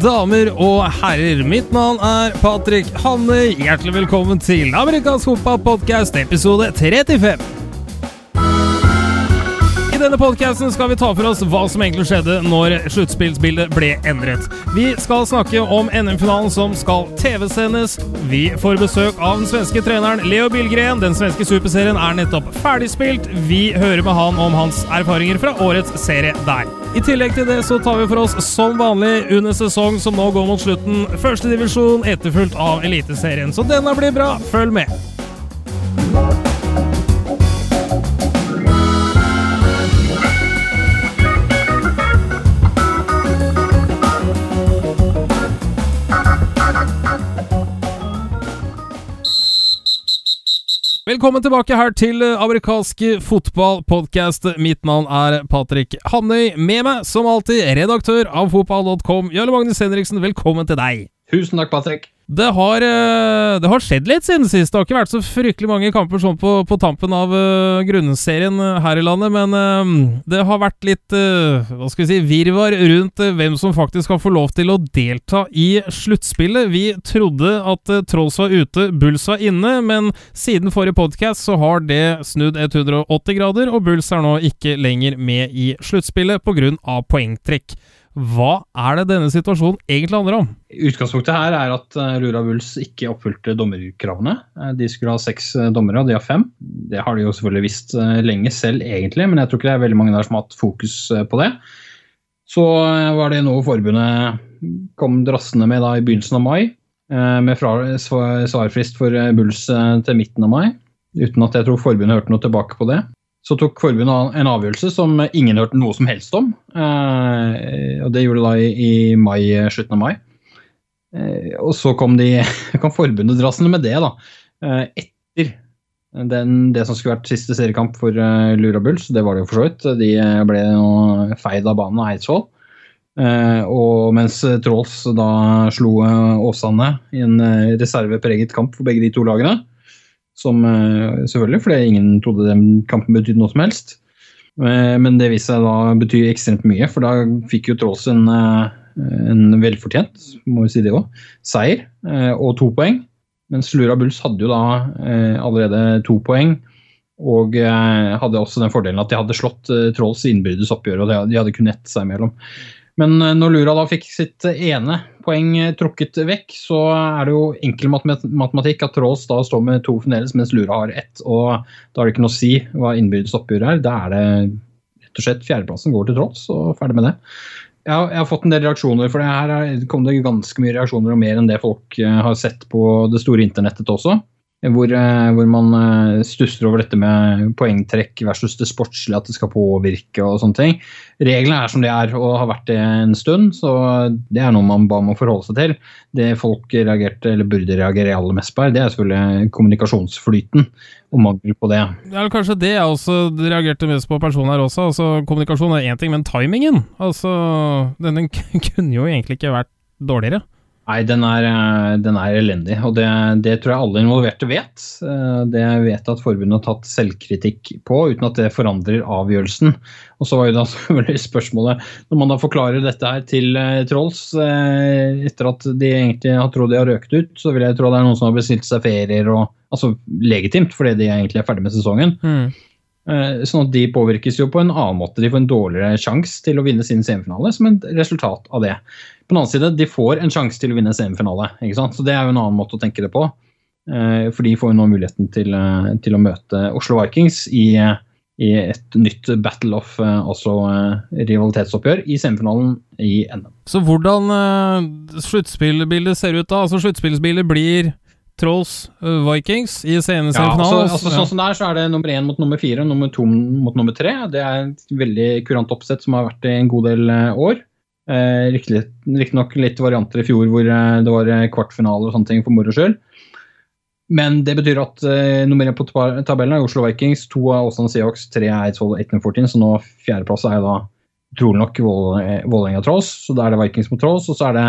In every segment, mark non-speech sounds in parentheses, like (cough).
damer og herrer. Mitt navn er Patrick Hanne. Hjertelig velkommen til Amerikansk fotballpodkast episode 35. I denne podkasten skal vi ta for oss hva som egentlig skjedde når sluttspillsbildet ble endret. Vi skal snakke om NM-finalen som skal TV-sendes. Vi får besøk av den svenske treneren Leo Bilgren. Den svenske superserien er nettopp ferdigspilt. Vi hører med han om hans erfaringer fra årets serie der. I tillegg til det så tar vi for oss som vanlig under sesong som nå går mot slutten, førstedivisjon etterfulgt av Eliteserien. Så denne blir bra. Følg med. Velkommen tilbake her til amerikansk fotballpodkast. Mitt navn er Patrick Hannøy. Med meg, som alltid, redaktør av fotball.com, Jarle Magnus Henriksen. Velkommen til deg. Tusen takk, Patrick. Det har, eh, det har, skjedd litt siden sist. Det har ikke vært så fryktelig mange kamper sånn på, på tampen av uh, grunnserien eh, her i landet, men uh, det har vært litt uh, hva skal vi si, virvar rundt hvem som faktisk har fått lov til å delta i sluttspillet. Vi trodde at Trolls var ute, Bulls var inne, men siden forrige podkast så har det snudd 180 grader, og Bulls er nå ikke lenger med i sluttspillet pga. poengtrekk. Hva er det denne situasjonen egentlig handler om? Utgangspunktet her er at eh, Lura Bulls ikke oppfylte dommerkravene. Eh, de skulle ha seks eh, dommere, og de har fem. Det har de jo selvfølgelig visst lenge selv, egentlig, men jeg tror ikke det er veldig mange der som har hatt fokus på det. Så var det noe forbundet kom drassende med da i begynnelsen av mai, med svarfrist for Bulls til midten av mai. Uten at jeg tror forbundet hørte noe tilbake på det så tok forbundet en avgjørelse som ingen hørte noe som helst om. Eh, og Det gjorde det da i, mai, slutten av mai. Eh, og så kom, de, (laughs) kan forbundet drassende med det da, eh, etter den, det som skulle vært siste seriekamp for Lura Bulls. Det var det jo for så vidt. De ble feid av banen av Eidsvoll. Og mens Trolls da slo Åsane i en reservepreget kamp for begge de to lagene, som eh, selvfølgelig, fordi ingen trodde den kampen betydde noe som helst. Eh, men det viste seg da bety ekstremt mye, for da fikk jo Trolls en, eh, en velfortjent må vi si det også, seier og to poeng. Mens Lura Bulls hadde jo da allerede to poeng. Og hadde også den fordelen at de hadde slått Trolls innbyrdes oppgjør, og de hadde kun ett seg imellom. Men når Lura da fikk sitt ene poeng trukket vekk, så er det jo enkel matematikk at Trolls da står med to fremdeles, mens Lura har ett. Og da har det ikke noe å si hva innbyrdes oppgjør er. Da er det rett og slett fjerdeplassen går til Trolls, og ferdig med det. Jeg har, jeg har, fått en del reaksjoner, for det her kom det ganske mye reaksjoner, og mer enn det folk eh, har sett på det store internettet også. Hvor, eh, hvor, man eh, stusser over dette med poengtrekk versus det sportslige, at det skal påvirke og sånne ting. Reglene er som de er og har vært det en stund, så det er noe man ba om å forholde seg til. Det folk reagerte, eller burde reagere aller mest på, det er selvfølgelig kommunikasjonsflyten og mangel på det. Ja, Kanskje det jeg også reagerte mest på personen her også. altså Kommunikasjon er én ting, men timingen? Altså, Den (laughs) kunne jo egentlig ikke vært dårligere. Nei, den er, eh, den er, elendig, og det, det, tror jeg alle involverte vet. Eh, det vet at forbundet har tatt selvkritikk på, uten at det forandrer avgjørelsen. Og så var jo da (laughs) spørsmålet, når man da forklarer dette her til eh, Trolls, etter at de egentlig har trodd de har røkt ut, så vil jeg tro det er noen som har bestilt seg ferier, og, altså legitimt, fordi de egentlig er ferdig med sesongen. Mm. Sånn at de påvirkes jo på en annen måte. De får en dårligere sjanse til å vinne sin semifinale som et resultat av det. På den annen side, de får en sjanse til å vinne semifinale. ikke sant? Så Det er jo en annen måte å tenke det på. Eh, for de får jo nå muligheten til, eh, til, å møte Oslo Vikings i, i et nytt battle of altså rivalitetsoppgjør i semifinalen i NM. Så hvordan sluttspillbildet ser ut da? Altså Sluttspillsbildet blir Trolls Vikings i semifinalen? Ja, altså, altså, sånn som det er, så er det nummer én mot nummer fire og nummer to mot nummer tre. Det er et veldig kurant oppsett som har vært i en god del år. Eh, Riktignok litt varianter i fjor hvor eh, det var eh, kvartfinale og sånne ting for moro skyld. Men det betyr at eh, nummer én på tabellen er Oslo Vikings, to av Åsane Seahawks, tre er Eidsvoll 1814, så nå fjerdeplass er da trolig nok Vålerenga Trolls. Så da er det Vikings mot Trolls, og så er det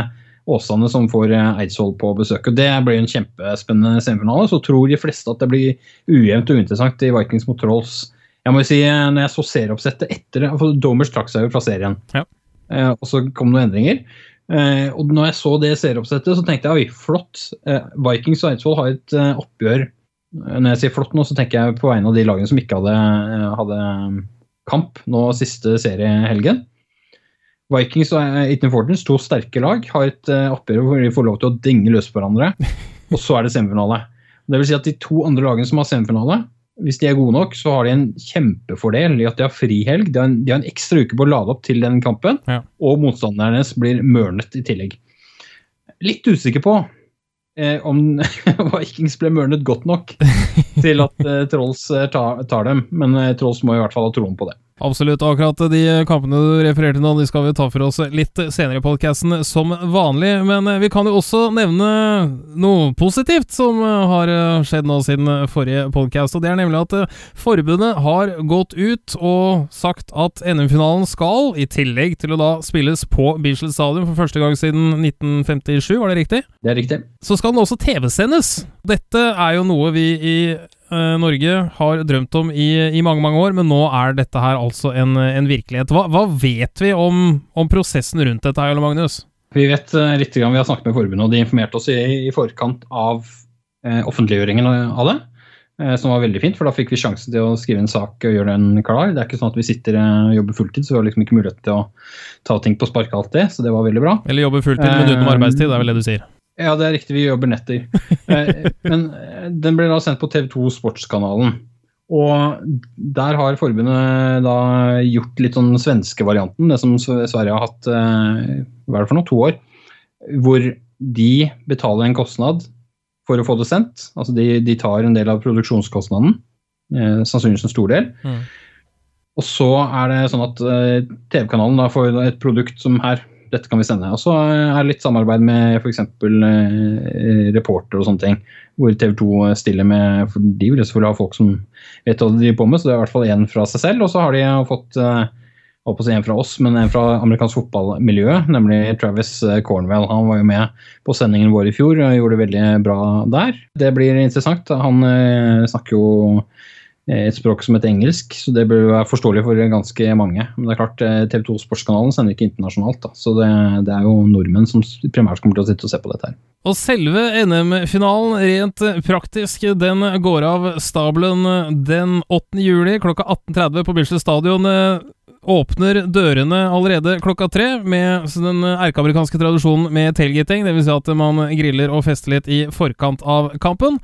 Åsane som får Eidsvoll på besøk. og Det blir en kjempespennende semifinale. Så tror de fleste at det blir ujevnt og uinteressant i Vikings mot Trolls. Jeg må jo si, når jeg så serieoppsettet etter for Domers trakk seg jo fra serien. Ja. Eh, og så kom det noen endringer. Eh, og når jeg så det serieoppsettet, så tenkte jeg oi, flott. Eh, Vikings og Eidsvoll har et eh, oppgjør. Eh, Når jeg sier flott nå, så tenker jeg på vegne av de lagene som ikke hadde, eh, hadde kamp nå siste seriehelgen. Vikings og Eaton Fortons, to sterke lag, har et eh, oppgjør hvor de får lov til å dinge løs på hverandre. (laughs) Og så er det semifinale. Det vil si at de to andre lagene som har semifinale, hvis de er gode nok, så har de en kjempefordel i at de har frihelg. De har en, de har en ekstra uke på å lade opp til den kampen, Ja. og motstanderen deres blir mørnet i tillegg. Litt usikker på eh, om (laughs) Vikings ble mørnet godt nok (laughs) til at eh, Trolls eh, tar, tar dem, men eh, Trolls må i hvert fall ha troen på det. Absolutt. Akkurat de kampene du refererte nå, de skal vi ta for oss litt senere i podkasten, som vanlig. Men vi kan jo også nevne noe positivt som har skjedd nå siden forrige podkast. Og det er nemlig at forbundet har gått ut og sagt at NM-finalen skal, i tillegg til å da spilles på Bislett Stadion for første gang siden 1957, var det riktig? Det er riktig. Så skal den også TV-sendes. Dette er jo noe vi i eh, Norge har drømt om i, i mange mange år, men nå er dette her altså en, en virkelighet. Hva, hva vet vi om, om prosessen rundt dette, her, Magnus? Vi vet eh, litt, grann, vi har snakket med forbundet, og de informerte oss i, i forkant av eh, offentliggjøringen av det. Eh, som var veldig fint, for da fikk vi sjansen til å skrive en sak og gjøre den klar. Det er ikke sånn at vi sitter eh, og jobber fulltid, så vi har liksom ikke mulighet til å ta ting på sparket det, så det var veldig bra. Eller jobber fulltid, men utenom Eh, arbeidstid, det er vel det du sier? Ja, det er riktig, vi jobber netter. Eh, Men eh, den ble da sendt på TV2 Sportskanalen. Og der har forbundet da gjort litt sånn svenske varianten, det som Sverige har hatt eh, hva er det for noe, to år. Hvor de betaler en kostnad for å få det sendt. Altså de, de tar en del av produksjonskostnaden, eh, sannsynligvis en stor del. Mm. Og så er det sånn at eh, TV-kanalen da får et produkt som her, dette kan vi sende. Og så er det litt samarbeid med f.eks. Eh, reporter og sånne ting. Hvor TV 2 stiller med For de vil selvfølgelig ha folk som vet hva de driver på med, så det er i hvert fall én fra seg selv. Og så har de fått eh, holdt si en fra oss, men en fra amerikansk fotballmiljø, nemlig Travis eh, Cornwell. Han var jo med på sendingen vår i fjor og gjorde det veldig bra der. Det blir interessant. Han eh, snakker jo eh, et språk som heter engelsk, så det bør være forståelig for ganske mange. Men det er klart, eh, TV 2 Sportskanalen sender ikke internasjonalt, da. så det, det er jo nordmenn som primært kommer til å sitte og se på dette her. Og selve NM-finalen, rent praktisk, den går av stabelen den 8. juli klokka 18.30 på Bislett stadion. Åpner dørene allerede klokka tre med den erkeamerikanske tradisjonen med tailgating, dvs. Si at man griller og fester litt i forkant av kampen.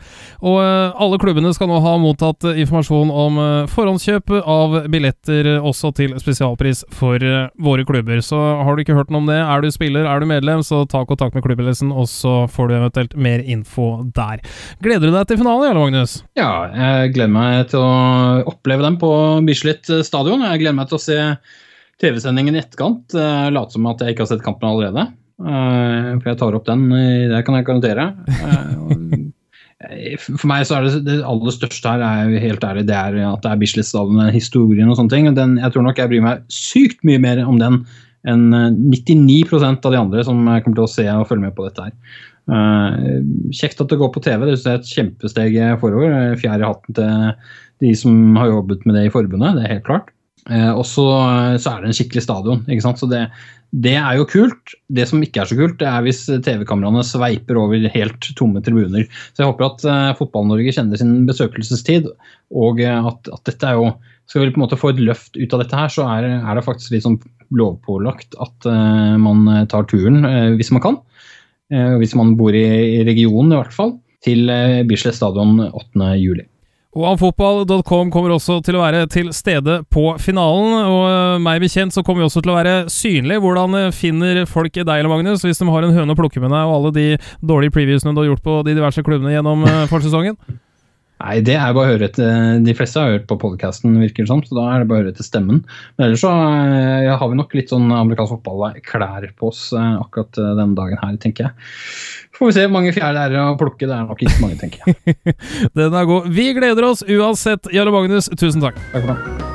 Og eh, alle klubbene skal nå ha mottatt informasjon om eh, forhåndskjøp av billetter, også til spesialpris for eh, våre klubber. Så har du ikke hørt noe om det, er du spiller, er du medlem, så ta kontakt med klubbledelsen, og så får du eventuelt mer info der. Gleder du deg til finalen, Jarle Magnus? Ja, jeg gleder meg til å oppleve dem på Bislett stadion. Jeg gleder meg til å se TV-sendingen i etterkant. Uh, Late som at jeg ikke har sett kampen allerede. Uh, for jeg tar opp den, eh, det kan jeg garantere. (laughs) Eh, for meg så er det det aller største her, er jo helt ærlig, det er at det er Bislett stadion, historien og sånne ting. Den, jeg tror nok jeg bryr meg sykt mye mer om den enn eh, 99% av de andre som kommer til å se og følge med på dette her. Uh, kjekt at det går på TV, det er et kjempesteg forover. Eh, Fjær i hatten til de som har jobbet med det i forbundet, det er helt klart. Eh, og så, så er det en skikkelig stadion. ikke sant? Så det, det er jo kult. Det som ikke er så kult, det er hvis TV-kameraene sveiper over helt tomme tribuner. Så jeg håper at eh, Fotball-Norge kjenner sin besøkelsestid, og eh, at, at dette er jo Skal vi på en måte få et løft ut av dette her, så er, er det faktisk litt sånn lovpålagt at eh, man tar turen, eh, hvis man kan. Eh, hvis man bor i, i regionen, i hvert fall. Til uh, Bislett stadion 8. juli. OneFootball.com kommer også til å være til stede på finalen, og eh, meg bekjent så kommer vi også til å være synlig. Hvordan eh, finner folk deg, eller Magnus, hvis de har en høne å plukke med deg, og alle de dårlige previewsene du har gjort på de diverse klubbene gjennom eh, forsesongen? Nei, det er bare å høre etter De fleste har hørt på podkasten, virker det som, så da er det bare å høre etter stemmen. Men ellers så ja, har vi nok litt sånn amerikansk fotball-klær på oss eh, akkurat eh, denne dagen her, tenker jeg. Får vi se hvor mange er å plukke. Det er nok ikke så mange, tenker jeg. (laughs) Den er god. Vi gleder oss uansett, Jarle Magnus. Tusen takk. Takk for det.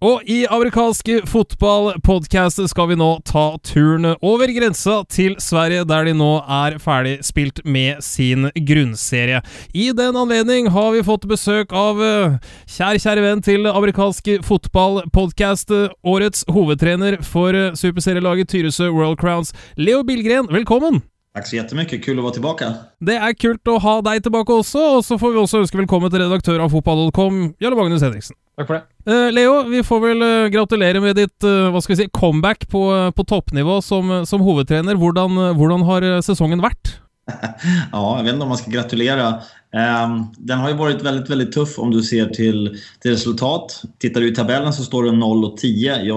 Og i amerikansk fotballpodkast skal vi nå ta turen over grensa til Sverige, der de nå er ferdig spilt med sin grunnserie. I den anledning har vi fått besøk av uh, kjær, kjære venn til amerikansk fotballpodkast, uh, årets hovedtrener for uh, superserielaget Tyresø World Crowns, Leo Billgren. Velkommen! Takk så jättemycket, kul å være tilbake. Det er kult å ha deg tilbake også, og så får vi også ønske velkommen til redaktør av fotball.com, Jarle Magnus Henriksen. Takk for det. Uh, Leo, vi får vel uh, gratulere med ditt uh, hva skal vi si, comeback på, på toppnivå som, som hovedtrener. Hvordan, hvordan, har sesongen vært? (laughs) ja, jeg vet ikke om man skal gratulere. Um, den har jo vært veldig, veldig tøff om du ser til, til resultat. Tittar du i tabellen så står det 0 og 10. Jeg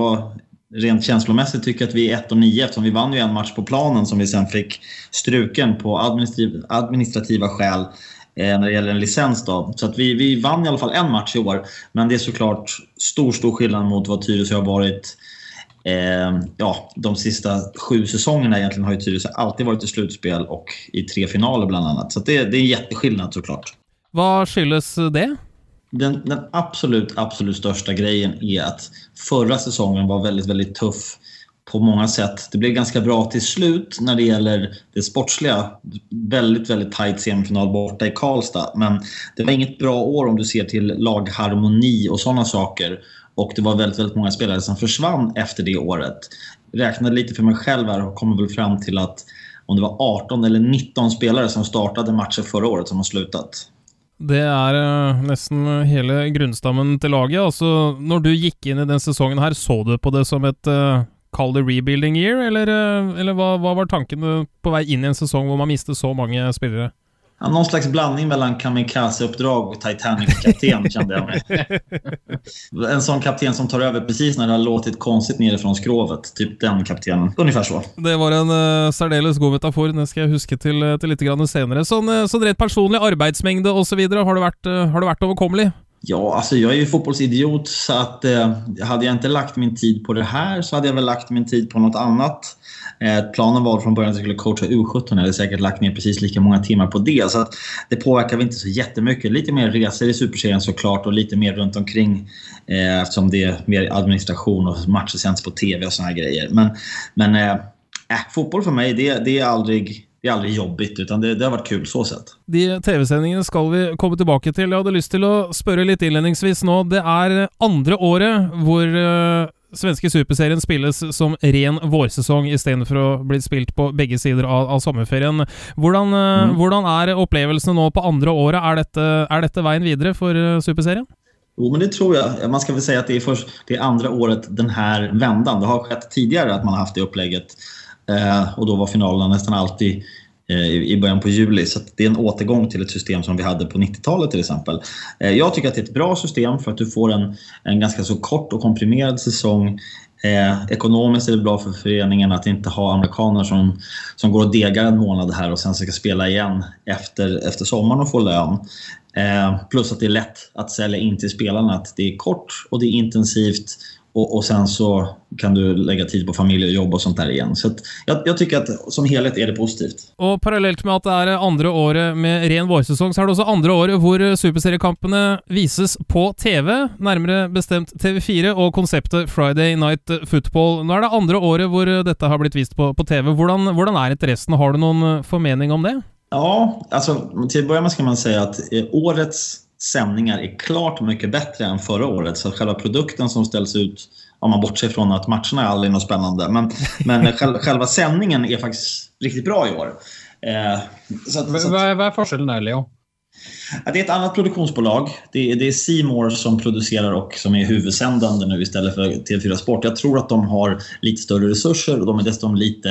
rent känslomässigt tycker att vi är 1 och 9 eftersom vi vann ju en match på planen som vi sen fick struken på administrativ, administrativa skäl eh, när det gäller en licens. Då. Så att vi, vi vann i alla fall en match i år. Men det är såklart stor, stor skillnad mot vad Tyresö har varit eh, ja, de sista sju säsongerna. Egentligen har ju Tyresö alltid varit i slutspel och i tre finaler bland annat. Så det, det är en jätteskillnad såklart. Vad skyldes det? Den, den, absolut, absolut största grejen är att förra säsongen var väldigt, väldigt tuff på många sätt. Det blev ganska bra till slut när det gäller det sportsliga. Väldigt, väldigt tajt semifinal borta i Karlstad. Men det var inget bra år om du ser till lagharmoni och sådana saker. Och det var väldigt, väldigt många spelare som försvann efter det året. Jag räknade lite för mig själv här och kommer väl fram till att om det var 18 eller 19 spelare som startade matcher förra året som har slutat. Det er uh, nesten hele grunnstammen til laget. Altså, når du gikk inn i den sesongen her, så du på det som et uh, Kall det rebuilding year, eller, uh, eller hva, hva, var tankene på vei inn i en sesong hvor man mistet så mange spillere? Någon slags blandning mellan kamikaze-uppdrag och Titanic-kapten (laughs) kände jag mig. En sån kapten som tar över precis när det har låtit konstigt fra skrovet. Typ den kaptenen. Ungefär så. Det var en uh, særdeles god metafor. Den skal jeg huske til, til litt senere. Sånn, uh, sånn rett personlig arbeidsmengde osv. Har, det vært, uh, har det vært overkommelig? Ja, alltså jag är ju fotbollsidiot så att eh, hade jag inte lagt min tid på det här så hade jag väl lagt min tid på något annat. Eh, planen var från början att jag skulle coacha U17. Jag hade säkert lagt ner precis lika många timmar på det. Så att det påverkar vi inte så jättemycket. Lite mer resor i Superserien såklart och lite mer runt omkring eh, eftersom det är mer administration och matcher sänds på TV och såna här grejer. Men, men eh, äh, fotboll för mig, det, det er aldrig det er aldri jobbigt, utan det, det, har vært kult så sett. De TV-sendingene skal vi komme tilbake til. Jeg hadde lyst til å spørre litt innledningsvis nå. Det er andre året hvor uh, svenske superserien spilles som ren vårsesong istedenfor å bli spilt på begge sider av, av sommerferien. Hvordan, uh, mm. hvordan, er opplevelsene nå på andre året? Er dette, er dette veien videre for uh, superserien? Jo, men det tror jeg. Man skal vel si at det er, først, det er andre året denne vendan. Det har skjedd tidligere at man har hatt det opplegget. Eh, och då var finalerna nästan alltid eh, i början på juli. Så det är en återgång till ett system som vi hade på 90-talet till exempel. Eh, jag tycker att det är ett bra system för att du får en, en ganska så kort och komprimerad säsong. Eh, ekonomiskt är det bra för föreningen att inte ha amerikaner som, som går och degar en månad här och sen ska spela igen efter, efter sommaren och få lön. Eh, plus att det är lätt att sälja in till spelarna att det är kort och det är intensivt och, och, sen så kan du lägga tid på familj och jobb og sånt der igjen. Så jeg, jag tycker at som helhet er det positivt. Og Parallelt med at det er andre året med ren vårsesong, så er det også andre året hvor superseriekampene vises på TV, nærmere bestemt TV4 og konseptet Friday Night Football. Nå er det andre året hvor dette har blitt vist på, på TV. Hvordan, hvordan er interessen? Har du noen formening om det? Ja, alltså til å börja med skal man si at årets sändningar är klart mycket bättre än förra året. Så själva produkten som ställs ut, om man bortser från att matcherna är aldrig något spännande, men, (laughs) men själva sändningen är faktiskt riktigt bra i år. Eh, så att, så att, vad, är forskjellen där, Leo? Det är ett annat produktionsbolag. Det är, det är Seymour som producerar och som är huvudsändande nu istället för TV4 Sport. Jag tror att de har lite större resurser och de är dessutom lite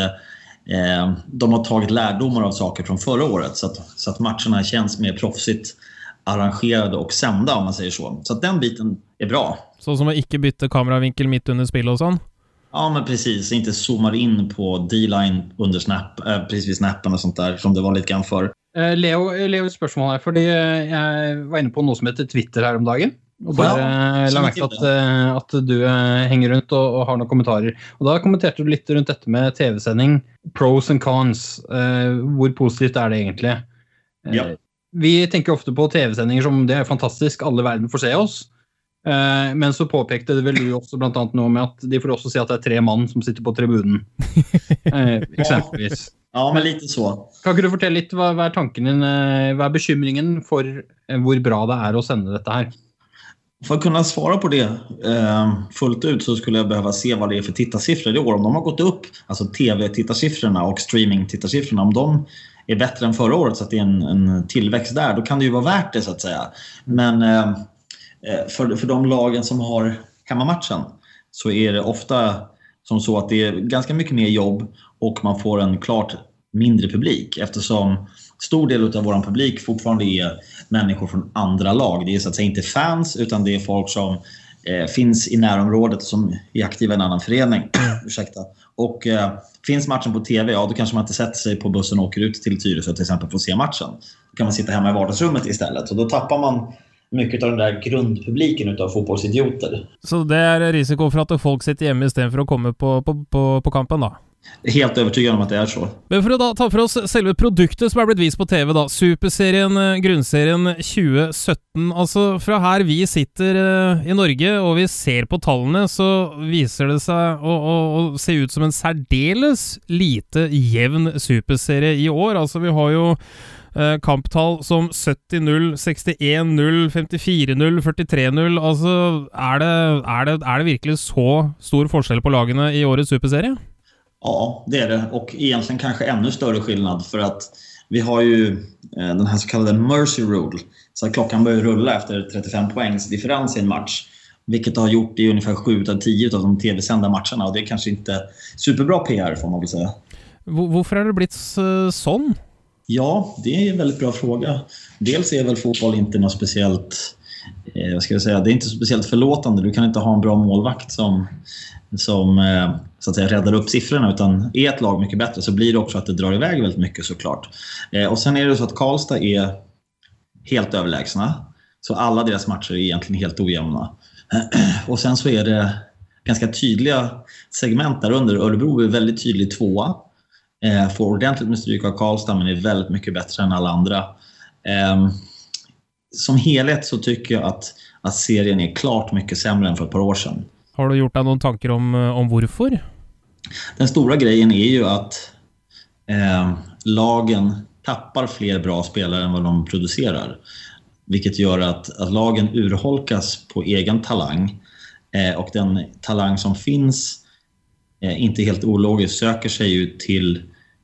eh, de har tagit lärdomar av saker från förra året så att, så att matcherna känns mer proffsigt arrangerade og sända om man säger så. Så den biten er bra. Så som å ikke bytte kameravinkel midt under spel og sånn? Ja, men precis. Inte zoomar in på D-line under snap, eh, precis vid snappen og sånt der, som det var litt grann før. Eh, Leo, Leo, spørsmål her. fordi eh, Jeg var inne på noe som heter Twitter her om dagen. Og bare ja, la jeg merke til at, at, du henger rundt og, og, har noen kommentarer. Og Da kommenterte du litt rundt dette med TV-sending. Pros and cons. hvor positivt er det egentlig? Ja. Vi tenker ofte på TV-sendinger som det er fantastisk, alle verden får se oss. Eh, men så påpekte det vel du også blant annet noe med at de får også si at det er tre mann som sitter på tribunen. (laughs) Eh, eksempelvis. Ja, men lite så. Kan ikke du fortelle litt, hva, hva er tanken din, eh, hva er bekymringen for hvor bra det er å sende dette her? For å kunne svare på det eh, fullt ut så skulle jeg behøve se hva det er for tittarsiffror i år. Om de har gått opp, altså tv-tittarsiffrorna og streaming-tittarsiffrorna, om de är bättre än förra året så att det är en, en tillväxt där, då kan det ju vara värt det så att säga. Men eh, eh för, för de lagen som har hemmamatchen så är det ofta som så att det är ganska mycket mer jobb och man får en klart mindre publik eftersom stor del av vår publik fortfarande är människor från andra lag. Det är så att säga inte fans utan det är folk som eh, finns i närområdet som är aktiva i en annan förening. Ursäkta. Och eh, finns matchen på TV, ja då kanske man inte sätter sig på bussen och åker ut till Tyresö till exempel för att se matchen. Då kan man sitta hemma i vardagsrummet istället. Och då tappar man mycket av den där grundpubliken av fotbollsidioter. Så det är risiko för att folk sitter hemma istället för att komma på, på, på, på kampen då? Helt overbevist om at det er så. Men For å da ta for oss selve produktet som er blitt vist på TV, da. Superserien, eh, grunnserien 2017. Altså, fra her vi sitter uh, i Norge og vi ser på tallene, så viser det seg å, å, å se ut som en særdeles lite jevn superserie i år. Altså, vi har jo uh, kamptall som 70-0, 61-0, 54-0, 43-0. Altså, er det, er, det, er det virkelig så stor forskjell på lagene i årets superserie? Ja, det är det. Och egentligen kanske ännu större skillnad för att vi har ju eh, den här så kallade Mercy Rule. Så att klockan börjar rulla efter 35 poängs differens i en match. Vilket har gjort i ungefär 7 av 10 av de tv-sända matcherna och det är kanske inte superbra PR får man väl säga. Varför har det blivit sån? Ja, det är en väldigt bra fråga. Dels är väl fotboll inte något speciellt eh, vad ska jag säga, det är inte speciellt förlåtande. Du kan inte ha en bra målvakt som som eh, så att säga, räddar upp siffrorna. Utan är ett lag mycket bättre så blir det också att det drar iväg väldigt mycket såklart. Eh, och sen är det så att Karlstad är helt överlägsna. Så alla deras matcher är egentligen helt ojämna. (clears throat) Och sen så är det ganska tydliga segment där under. Örebro är väldigt tydlig tvåa. Eh, får ordentligt med stryk av Karlstad men är väldigt mycket bättre än alla andra. Som helhet så tycker jag att, att serien är klart mycket sämre än för ett par år sedan. Har du gjort deg noen tanker om, eh, om hvorfor? Den stora grejen är ju att eh, lagen tappar fler bra spelare än vad de producerar. Vilket gör att, att lagen urholkas på egen talang. Eh, och den talang som finns, eh, inte helt ologiskt, söker sig ju till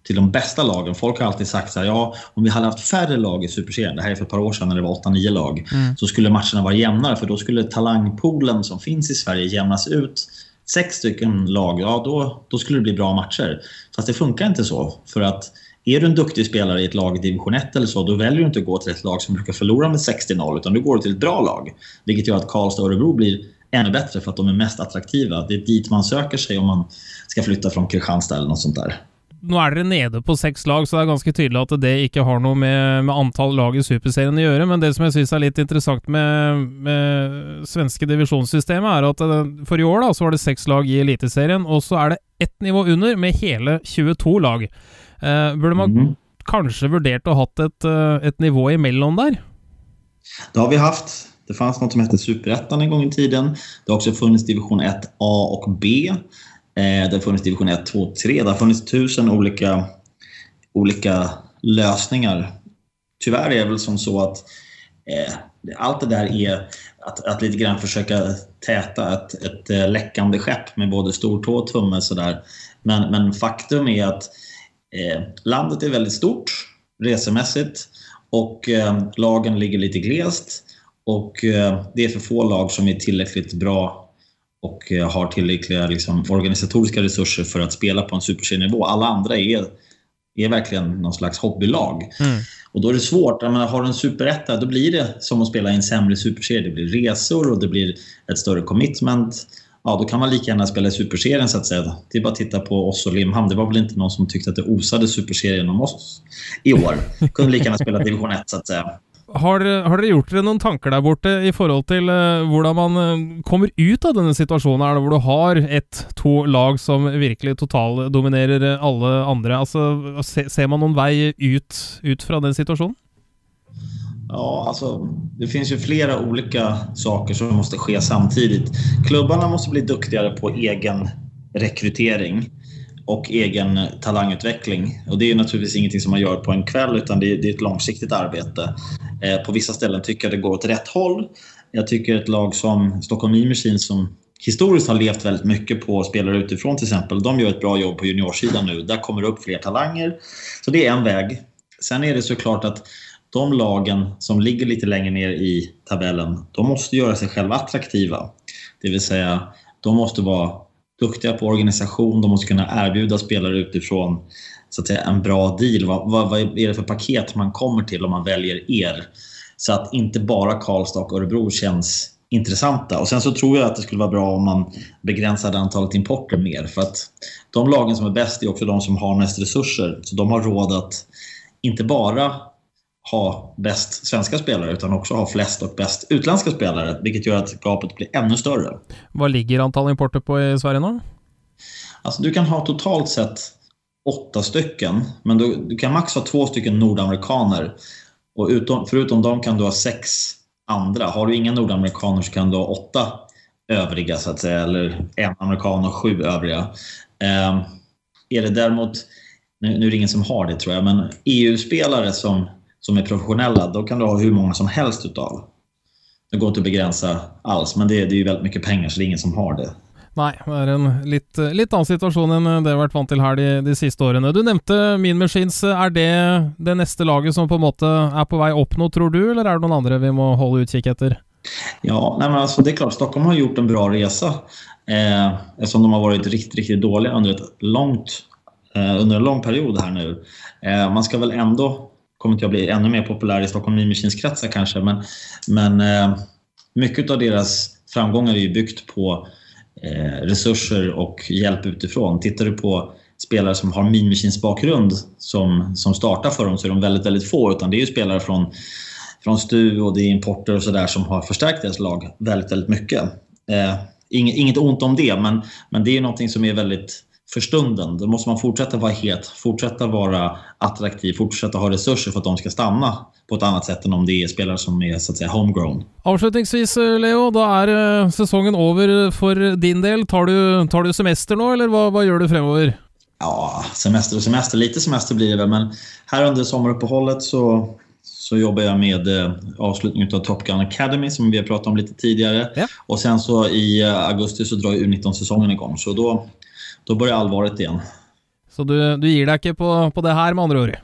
till de bästa lagen. Folk har alltid sagt så här, ja, om vi hade haft färre lag i Superserien, det här är för ett par år sedan när det var 8-9 lag, mm. så skulle matcherna vara jämnare för då skulle talangpoolen som finns i Sverige jämnas ut. Sex stycken lag, ja då, då skulle det bli bra matcher. Fast det funkar inte så. För att är du en duktig spelare i ett lag i division 1 eller så, då väljer du inte att gå till ett lag som brukar förlora med 60-0, utan du går till ett bra lag. Vilket gör att Karlstad och Örebro blir ännu bättre för att de är mest attraktiva. Det är dit man söker sig om man ska flytta från Kristianstad eller något sånt där. Nå er dere nede på seks lag, så det er ganske tydelig at det ikke har noe med, med antall lag i Superserien å gjøre. Men det som jeg syns er litt interessant med, med svenske divisjonssystemet, er at for i år da, så var det seks lag i Eliteserien, og så er det ett nivå under med hele 22 lag. Eh, burde man mm -hmm. kanskje vurdert å hatt et, eh, et nivå imellom der? Det har vi hatt. Det fanns något som hette Superettan en gång i tiden. Det har också funnits division 1A och B. Eh, det har funnits division 1, 2, 3. Det har funnits tusen olika, olika lösningar. Tyvärr är det väl som så att eh, allt det där är att, att lite grann försöka täta ett, ett eh, läckande skepp med både stortå och tumme. Sådär. Men, men faktum är att eh, landet är väldigt stort resemässigt och eh, lagen ligger lite glest. Och eh, det är för få lag som är tillräckligt bra och eh, har tillräckliga liksom, organisatoriska resurser för att spela på en superserienivå. Alla andra är, är verkligen någon slags hobbylag. Mm. Och då är det svårt. Jag menar, har du en superetta, då blir det som att spela i en sämre superserie. Det blir resor och det blir ett större commitment. Ja, då kan man lika gärna spela i superserien så att säga. Det är bara att titta på oss och Limhamn. Det var väl inte någon som tyckte att det osade superserien om oss i år. Kunde lika gärna spela division 1 så att säga. Har, har, dere gjort dere noen tanker der borte i forhold til uh, hvordan man uh, kommer ut av denne situasjonen, her, hvor du har ett, to lag som virkelig totaldominerer alle andre? Altså, se, ser man noen vei ut, ut fra den situasjonen? Ja, alltså, det finns ju flera olika saker som måste ske samtidigt. Klubbarna måste bli duktigere på egen rekrytering och egen talangutveckling. Och det är naturligtvis ingenting som man gör på en kväll utan det är, det är ett långsiktigt arbete. Eh, på vissa ställen tycker jag det går åt rätt håll. Jag tycker ett lag som Stockholm Machine som historiskt har levt väldigt mycket på spelare utifrån till exempel. De gör ett bra jobb på juniorsidan nu. Där kommer det upp fler talanger. Så det är en väg. Sen är det såklart att de lagen som ligger lite längre ner i tabellen, de måste göra sig själva attraktiva. Det vill säga, de måste vara duktiga på organisation, de måste kunna erbjuda spelare utifrån så att säga, en bra deal. Vad, vad, vad är det för paket man kommer till om man väljer er? Så att inte bara Karlstad och Örebro känns intressanta. Och Sen så tror jag att det skulle vara bra om man begränsade antalet importer mer. För att de lagen som är bäst är också de som har mest resurser. Så de har råd att inte bara ha bäst svenska spelare utan också ha flest och bäst utländska spelare. Vilket gör att gapet blir ännu större. Vad ligger antal importer på i Sverige nu? Alltså du kan ha totalt sett åtta stycken, men du, du kan max ha två stycken nordamerikaner. Och utom, förutom dem kan du ha sex andra. Har du inga nordamerikaner så kan du ha åtta övriga, så att säga, eller en amerikan och sju övriga. Eh, är det däremot, nu, nu är det ingen som har det tror jag, men EU-spelare som, som är professionella, då kan du ha hur många som helst utav. Det går inte att begränsa alls, men det, det är ju väldigt mycket pengar så det är ingen som har det. Nei, det er en litt, litt annen situasjon enn det har vært vant til her de, de siste årene. Du nevnte Mean Machines. Er det det neste laget som på en måte er på vei opp nå, tror du, eller er det noen andre vi må holde utkikk etter? Ja, nei, men altså, det er klart, Stockholm har gjort en bra resa. Eh, eftersom de har vært riktig, riktig dårlige under, et langt, eh, under en lang periode her nå. Eh, man skal vel ändå, kommer inte jag bli ännu mer populär i Stockholm Machines kretsar kanske, men, men eh, mycket av deras framgångar är ju byggt på eh, resurser och hjälp utifrån. Tittar du på spelare som har Machines bakgrund som, som startar för dem så är de väldigt, väldigt få. Utan det är ju spelare från, från STU och det är importer och sådär som har förstärkt deras lag väldigt, väldigt mycket. Eh, inget, inget ont om det, men, men det är ju någonting som är väldigt för stunden. Då måste man fortsätta vara het, fortsätta vara attraktiv, fortsätta ha resurser för att de ska stanna på ett annat sätt än om det är spelare som är så att säga homegrown. Avslutningsvis, Leo, da er eh, sesongen over for din del. Tar du, tar du semester nå, eller hva, hva gjør du fremover? Ja, semester och semester. Lite semester blir det väl, men här under sommaruppehållet så, så jobbar jag med eh, avslutningen av Top Gun Academy som vi har pratat om lite tidigare. Ja. Och sen så i eh, augusti så drar ju U19-säsongen igång. Så då, då börjar allvaret igjen. Så du, du gir deg ikke på, på det her, med andre ord?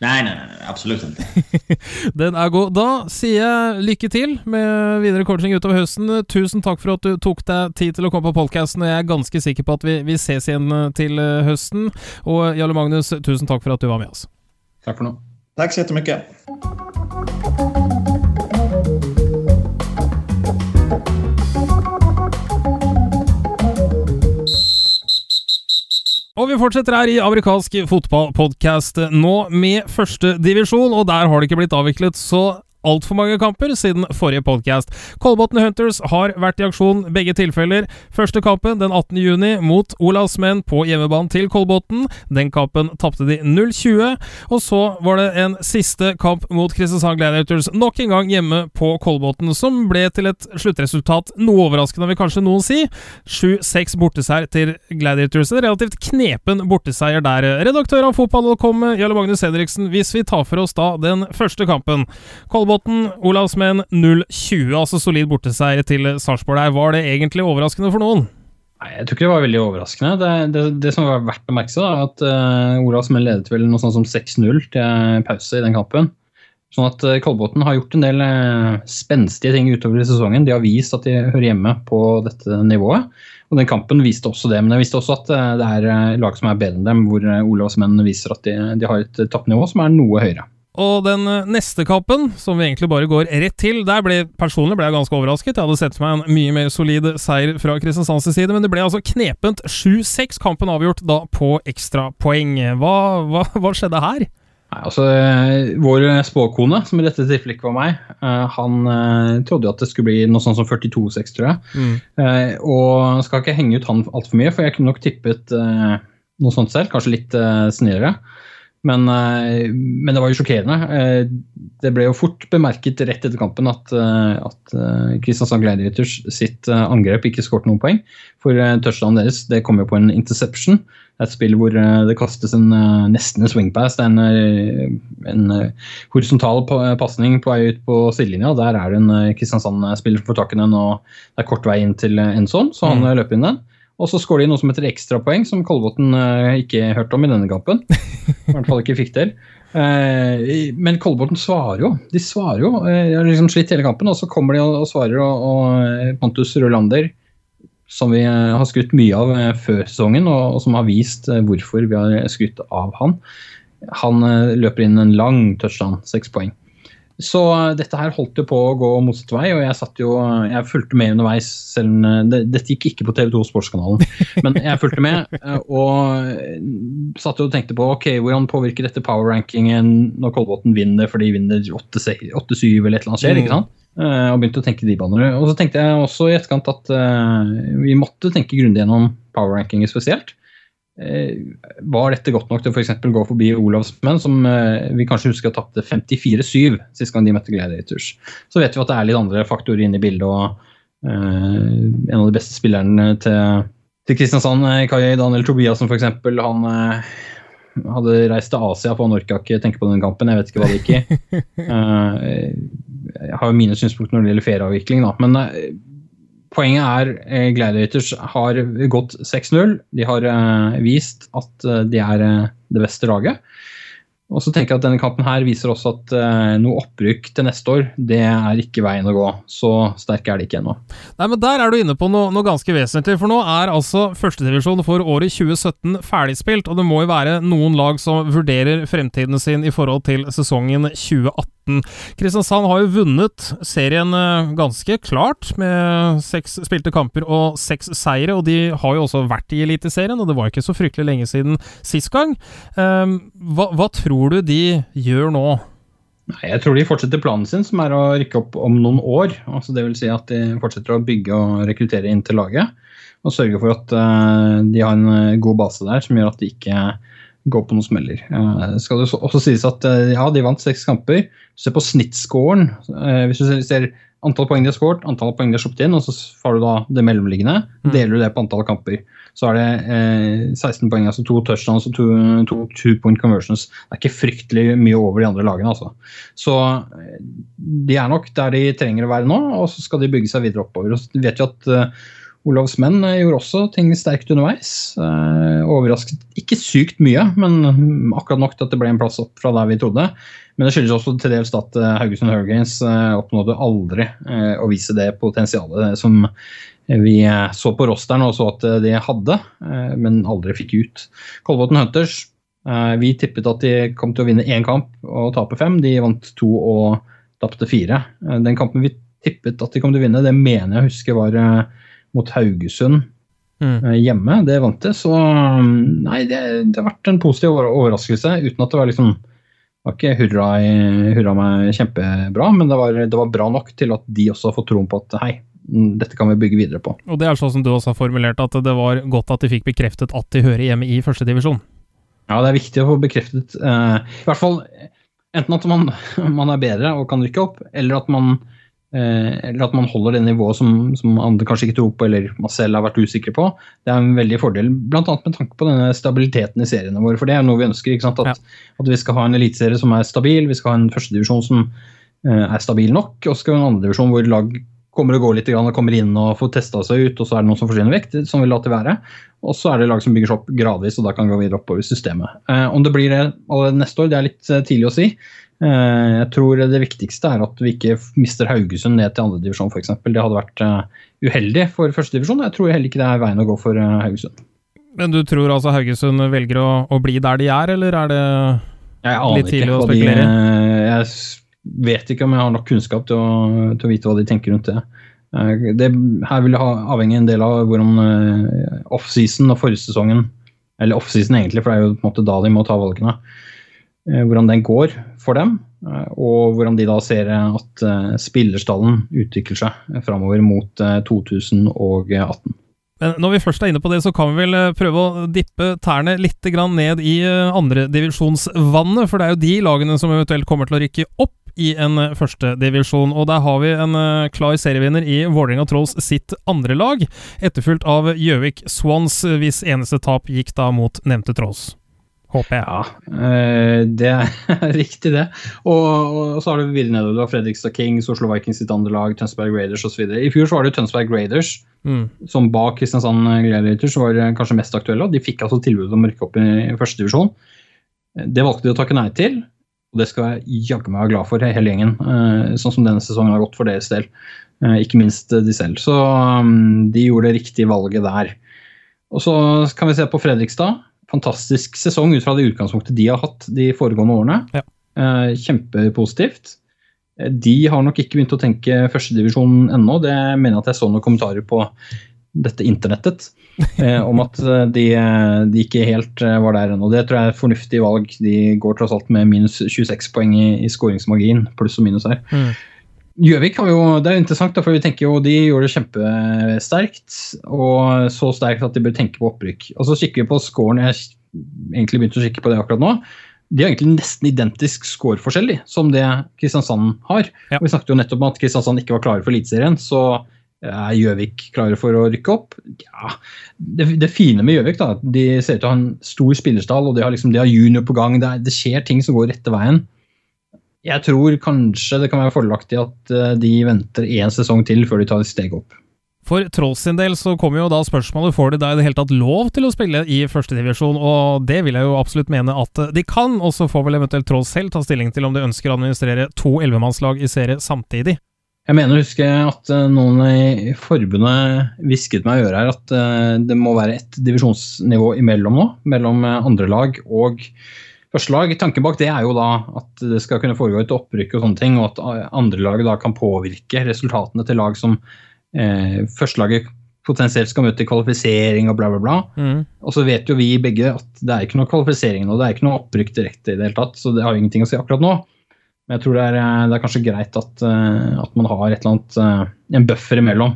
Nei, nei, nei, absolutt ikke. (laughs) Den er god. Da sier jeg lykke til med videre coaching utover høsten. Tusen takk for at du tok deg tid til å komme på podkasten, og jeg er ganske sikker på at vi, vi ses igjen til eh, høsten. Og Jarle Magnus, tusen takk for at du var med oss. Takk for nå. Takk så jättemycket. Og vi fortsetter her i amerikansk fotballpodkast nå med første divisjon, og der har det ikke blitt avviklet så altfor mange kamper siden forrige podkast. Kolbotn Hunters har vært i aksjon begge tilfeller. Første kampen den 18. juni mot Olavs menn på hjemmebane til Kolbotn. Den kampen tapte de 0-20. Og så var det en siste kamp mot Kristiansand Gladiators, nok en gang hjemme på Kolbotn, som ble til et sluttresultat noe overraskende, vil kanskje noen si. 7-6 borteseier til Gladiators. En relativt knepen borteseier der. Redaktør av Fotball.com, Jarle Magnus Henriksen, hvis vi tar for oss da den første kampen. Kolbotn Olavsmenn 0-20, altså solid borteseier til Sarpsborg der. Var det egentlig overraskende for noen? Nei, Jeg tror ikke det var veldig overraskende. Det, det, det som var verdt å merke seg, da, at uh, Olavsmenn ledet vel noe sånt som 6-0 til pause i den kampen. Sånn at uh, Kolbotn har gjort en del spenstige ting utover i sesongen. De har vist at de hører hjemme på dette nivået. Og den kampen viste også det, men den viste også at det er lag som er bedre enn dem, hvor Olavsmenn viser at de, de har et toppnivå som er noe høyere. Og den eh, neste kampen, som vi egentlig bare går rett til, der ble personlig ble jeg ganske overrasket. Jeg hadde sett for meg en mye mer solid seier fra Kristiansands side, men det ble altså knepent 7-6. Kampen avgjort da på ekstrapoeng. Hva, hva, hva skjedde her? Nei, altså, eh, Vår spåkone, som i dette tilfellet ikke var meg, eh, han eh, trodde jo at det skulle bli noe sånn som 42-6, tror jeg. Mm. Eh, og skal ikke henge ut han altfor mye, for jeg kunne nok tippet eh, noe sånt selv. Kanskje litt eh, snillere. Men, eh, men det var jo sjokkerende. Eh, det ble jo fort bemerket rett etter kampen at, at Kristiansand Gladiators sitt angrep ikke skåret noen poeng. For touchdownen deres det kom jo på en interception. Et spill hvor det kastes en, nesten en swingpass. Det er en, en horisontal pasning på vei ut på sidelinja. Der er det en Kristiansand-spiller som får tak i den, og det er kort vei inn til Enson, så han mm. løper inn den. Og så skårer de noe som heter ekstrapoeng, som Kolbotn ikke hørte om i denne kampen. (laughs) I hvert fall ikke fikk til. Eh, men Kolbotn svarer jo. De svarer jo. Eh, de har liksom slitt hele kampen, og så kommer de og, svarer. Og, eh, Pontus Rolander, som vi har skrutt mye av før sesongen, og, og som har vist hvorfor vi har skrutt av han, han løper inn en lang touchdown, seks poeng. Så eh, dette her holdt jo på å gå motsatt vei, og jeg satt jo, jeg fulgte med underveis. selv om eh, det, Dette gikk ikke på TV2 Sportskanalen, (laughs) men jeg fulgte med eh, og satt og tenkte på ok, hvordan påvirker dette power-rankingen når Kolbotn vinner fordi de vinner 8-7 eller et eller annet skjer. ikke sant? Og begynte å tenke de baner. Og så tenkte jeg også i etterkant at vi måtte tenke grundig gjennom power-rankingen spesielt. Eh, var dette godt nok til å f.eks. gå forbi Olavsmenn, som eh, vi kanskje husker tapte 54-7 sist gang de møtte Gladiators. Så vet vi at det er litt andre faktorer inne i bildet. og uh, En av de beste spillerne til, til Kristiansand, Kai Daniel Tobiassen f.eks., han hadde reist til Asia, for han orka ikke tenke på den kampen. Jeg vet ikke hva det gikk i. (laughs) Jeg har jo mine synspunkter når det gjelder ferieavvikling, da. Men Poenget er eh, Gladiators har gått 6-0. De har eh, vist at eh, de er det beste laget. Og så tenker jeg at denne kampen her viser også at uh, noe opprykk til neste år, det er ikke veien å gå. Så sterk er det ikke ennå. Nei, men Der er du inne på noe, noe ganske vesentlig. For nå er altså førstedivisjon for året 2017 ferdigspilt, og det må jo være noen lag som vurderer fremtiden sin i forhold til sesongen 2018. Kristiansand har jo vunnet serien eh, ganske klart, med seks spilte kamper og seks seire. Og de har jo også vært i Eliteserien, og det var ikke så fryktelig lenge siden sist gang. Um, hva, hva tror du de gjør nå? Nei, jeg tror de fortsetter planen sin, som er å rykke opp om noen år. Altså vil si at de fortsetter å bygge og rekruttere inn til laget. Og sørge for at uh, de har en eh, god base der som gjør at de ikke går på noen smeller. Uh, skal det også sies at uh, ja, de vant seks kamper. Se på snittscoren. hvis du ser antall poeng de har skåret, antall poeng de har sluppet inn, og så får du da det mellomliggende. Mm. Deler du det på antall kamper så er det eh, 16 poeng, altså to touchdowns og to, to two point conversions. Det er ikke fryktelig mye over de andre lagene, altså. Så eh, de er nok der de trenger å være nå, og så skal de bygge seg videre oppover. Og så vet vi at Olavs menn eh, gjorde også ting sterkt underveis. Uh, overrasket ikke sykt mye, men akkurat nok til at det ble en plass opp fra der vi trodde. Men det skyldes også til dels at Haugesund Hurricanes oppnådde aldri å vise det potensialet som vi så på rosteren og så at de hadde, eh, men aldri fikk ut. Kolbotn Hunters, eh, vi tippet at de kom til å vinne én kamp og tape fem. De vant to og tapte fire. Eh, den kampen vi tippet at de kom til å vinne, det mener jeg husker var mot Haugesund mm. hjemme. Det vant det. Så mm, nei, det, det, har vært en positiv overraskelse uten at det var liksom det var ikke hurra, hurra meg kjempebra, men det var, det var, bra nok til at de også har fått troen på at hei, Mm, dette kan vi bygge videre på. Og Det er sånn som du også har formulert, at det var godt at de fikk bekreftet at de hører hjemme i førstedivisjon? Ja, det er viktig å få bekreftet. Eh, I hvert fall enten at man, (laughs) man, er bedre og kan rykke opp, eller at man, eh, eller at man holder det nivået som, som, andre kanskje ikke tror på, eller man selv har vært usikker på. Det er en veldig fordel, bl.a. med tanke på denne stabiliteten i seriene våre. For det er noe vi ønsker. At, ja. at, vi skal ha en eliteserie som er stabil, vi skal ha en førstedivisjon som uh, er stabil nok, og så skal ha en andredivisjon hvor lag kommer og går litt, og kommer inn og får testa seg ut, og så er det noen som forsvinner vekk, som vil la alltid være. Og så er det lag som bygger seg opp gradvis, og da kan gå videre oppover i systemet. Eh, om det blir det allerede neste år, det er litt eh, tidlig å si. Eh, jeg tror det viktigste er at vi ikke mister Haugesund ned til andredivisjon f.eks. Det hadde vært eh, uheldig for førstedivisjon, jeg tror heller ikke det er veien å gå for uh, Haugesund. Men du tror altså Haugesund velger å, å bli der de er, eller er det litt tidlig å spekulere? De, jeg vet ikke om jeg har nok kunnskap til å, til å vite hva de tenker rundt det. Eh, det her vil ha, avhenge en del av hvordan uh, offseason og forrige Eller offseason egentlig, for det er jo på en måte da de må ta valgene. Uh, hvordan den går for dem, og hvordan de da ser at spillerstallen utvikler seg framover mot 2018. Men når vi først er inne på det, så kan vi vel eh, prøve å dippe tærne litt ned i eh, andredivisjonsvannet. For det er jo de lagene som eventuelt kommer til å rykke opp. I en uh, førstedivisjon. Og der har vi en uh, klar serievinner i Vålerenga Trolls sitt andre lag, etterfulgt av Gjøvik Swans, hvis eneste tap gikk da mot nevnte Trolls. Håper jeg. Ja, det er (laughs) riktig, det. Og, og, så har du videre nedover. Du har Fredrikstad Kings, Oslo Vikings sitt andre lag, Tønsberg Raiders osv. I fjor så var det Tønsberg Raiders mm. som bak Kristiansand Gladiators var kanskje mest aktuelle. og De fikk altså tilbud om å rykke opp i, i første divisjon. Det valgte de å takke nei til, og det skal jeg jaggu meg være glad for, hele gjengen. Sånn som denne sesongen har gått for deres del. Ikke minst de selv. Så um, de gjorde det riktige valget der. Og så kan vi se på Fredrikstad fantastisk sesong ut fra det utgangspunktet de har hatt de foregående årene. Ja. Eh, kjempepositivt. Eh, de har nok ikke begynt å tenke førstedivisjon ennå. Det mener jeg at jeg så noen kommentarer på dette internettet eh, (laughs) om at de, de, ikke helt var der ennå. Det tror jeg er fornuftig valg. De går tross alt med minus 26 poeng i, i skåringsmargin, pluss og minus her. Mm. Gjøvik har jo, det er jo interessant, for vi tenker jo de gjorde det kjempesterkt. Og så sterkt at de bør tenke på opprykk. Og så kikker vi på scoren. Jeg egentlig begynte å kikke på det akkurat nå. De har egentlig nesten identisk scoreforskjell som det Kristiansand har. Ja. Vi snakket jo nettopp om at Kristiansand ikke var klare for Eliteserien. Så er Gjøvik klare for å rykke opp? Ja, det, det fine med Gjøvik er at de ser ut til å ha en stor spillerstall, og de har, liksom, de har junior på gang. Det, er, det skjer ting som går rette veien. Jeg tror kanskje det kan være fordelaktig at eh, de venter én sesong til før de tar et steg opp. For Trolls sin del så kommer jo da spørsmålet får de da i det hele tatt lov til å spille i førstedivisjon, og det vil jeg jo absolutt mene at de kan, og så får vel eventuelt Trolls selv ta stilling til om de ønsker å administrere to ellevemannslag i serie samtidig. Jeg mener å huske at eh, noen i forbundet hvisket meg i øret her at eh, det må være et divisjonsnivå imellom nå, mellom andre lag og første lag. Tanken bak det er jo da at det skal kunne foregå et opprykk og sånne ting, og at andre lag da kan påvirke resultatene til lag som eh, førstelaget potensielt skal møte i kvalifisering og bla, bla, bla. Mm. Og så vet jo vi begge at det er ikke noe kvalifisering nå, det er ikke noe opprykk direkte i det hele tatt, så det har ingenting å si akkurat nå. Men jeg tror det er, eh, det er kanskje greit at, uh, at, man har et eller annet, uh, en buffer imellom.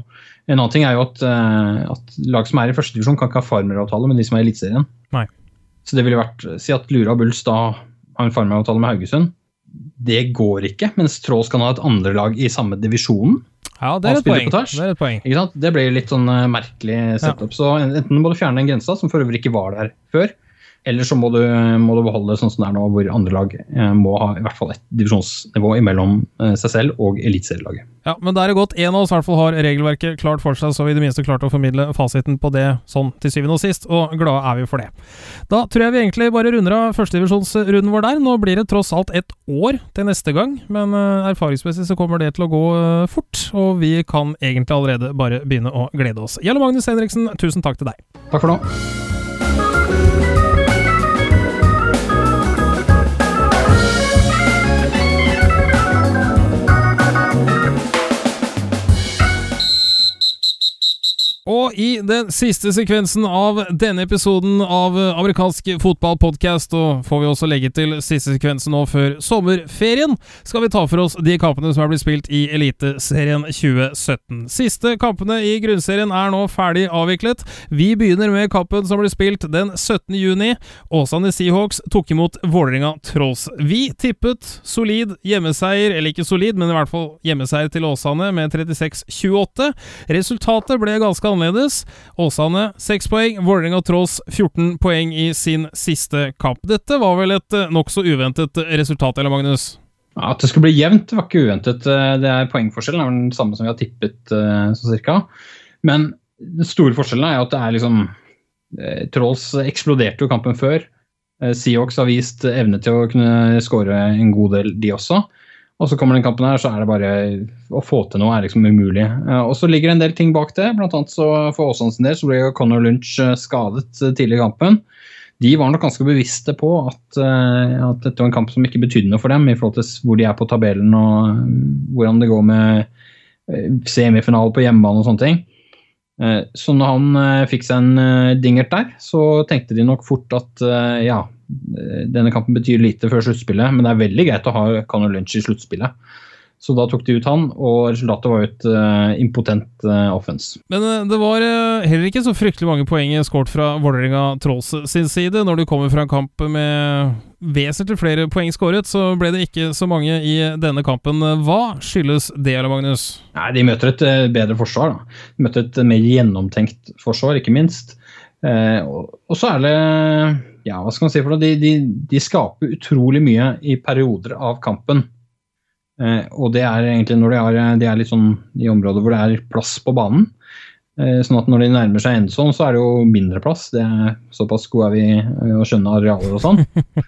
En annen ting er jo at, at lag som er i førstedivisjon, kan ikke ha farmeravtale med de som er i Eliteserien. Så det ville vært Si at Lura Bulls da har en farmeravtale med Haugesund. Det går ikke, mens Tråls kan ha et andre lag i samme divisjonen. Ja, det er, et poeng. det er et poeng. Det blir litt sånn merkelig setup. Ja. Så enten må du fjerne den grensa, som for øvrig ikke var der før, eller så må du, må du beholde sånn som det er nå, hvor andre lag eh, må ha i hvert fall ett divisjonsnivå imellom eh, seg selv og eliteserielaget. Ja, men da er det godt en av oss i hvert fall har regelverket klart for seg, så vi i det minste klarte å formidle fasiten på det sånn til syvende og sist, og glade er vi for det. Da tror jeg vi egentlig bare runder av førstedivisjonsrunden vår der. Nå blir det tross alt et år til neste gang, men uh, erfaringsmessig så kommer det til å gå fort, og vi kan egentlig allerede bare begynne å glede oss. Jarle Magnus Henriksen, tusen takk til deg. Takk for nå. Og i den siste sekvensen av denne episoden av amerikansk fotballpodkast, og får vi også legge til siste sekvensen nå før sommerferien, skal vi ta for oss de kampene som er blitt spilt i Eliteserien 2017. Siste kampene i grunnserien er nå ferdig avviklet. Vi begynner med kampen som ble spilt den 17. juni. Åsane Seahawks tok imot Vålerenga Trolls. Vi tippet solid hjemmeseier, eller ikke solid, men i hvert fall hjemmeseier til Åsane med 36-28. Resultatet ble ganske annerledes. Åsane 6 poeng, Vålerenga Trolls 14 poeng i sin siste kamp. Dette var vel et eh, nokså uventet resultat, eller Magnus? Ja, At det skulle bli jevnt, var ikke uventet. Eh, det er Poengforskjellen er den samme som vi har tippet, Så cirka. Men den store forskjellen er at det er liksom Trolls eksploderte jo kampen før. Seahawks har vist evne til å kunne skåre en god del, de også. Og så kommer den kampen her, så er det bare Å få til noe er liksom umulig. Eh, og så ligger det en del ting bak det. Blant annet så for Åsane sin del så ble Conor Lunch eh, skadet eh, tidlig i kampen. De var nok ganske bevisste på at, at, dette var en kamp som ikke betydde noe for dem, i forhold til hvor de er på tabellen og hvordan det går med semifinale på hjemmebane og sånne ting. Så når han fikk seg en dingert der, så tenkte de nok fort at ja, denne kampen betyr lite før sluttspillet, men det er veldig greit å ha Conor Lynch i sluttspillet. Så da tok de ut han, og resultatet var et uh, impotent uh, offense. Men uh, det var heller ikke så fryktelig mange poeng skåret fra Vålerenga Trolls sin side. Når du kommer fra en kamp med vesentlig flere poeng skåret, så ble det ikke så mange i denne kampen. Hva skyldes det, eller Magnus? Nei, De møter et bedre forsvar. Da. De møter et mer gjennomtenkt forsvar, ikke minst. og så er det ja, hva skal man si for det? De, de, de skaper utrolig mye i perioder av kampen. Eh, og det er egentlig når de er, de er litt sånn i områder hvor det er plass på banen. Eh, sånn at når de nærmer seg endesonen, så er det jo mindre plass. Det er Såpass gode er vi å skjønne arealer og sånn. (laughs)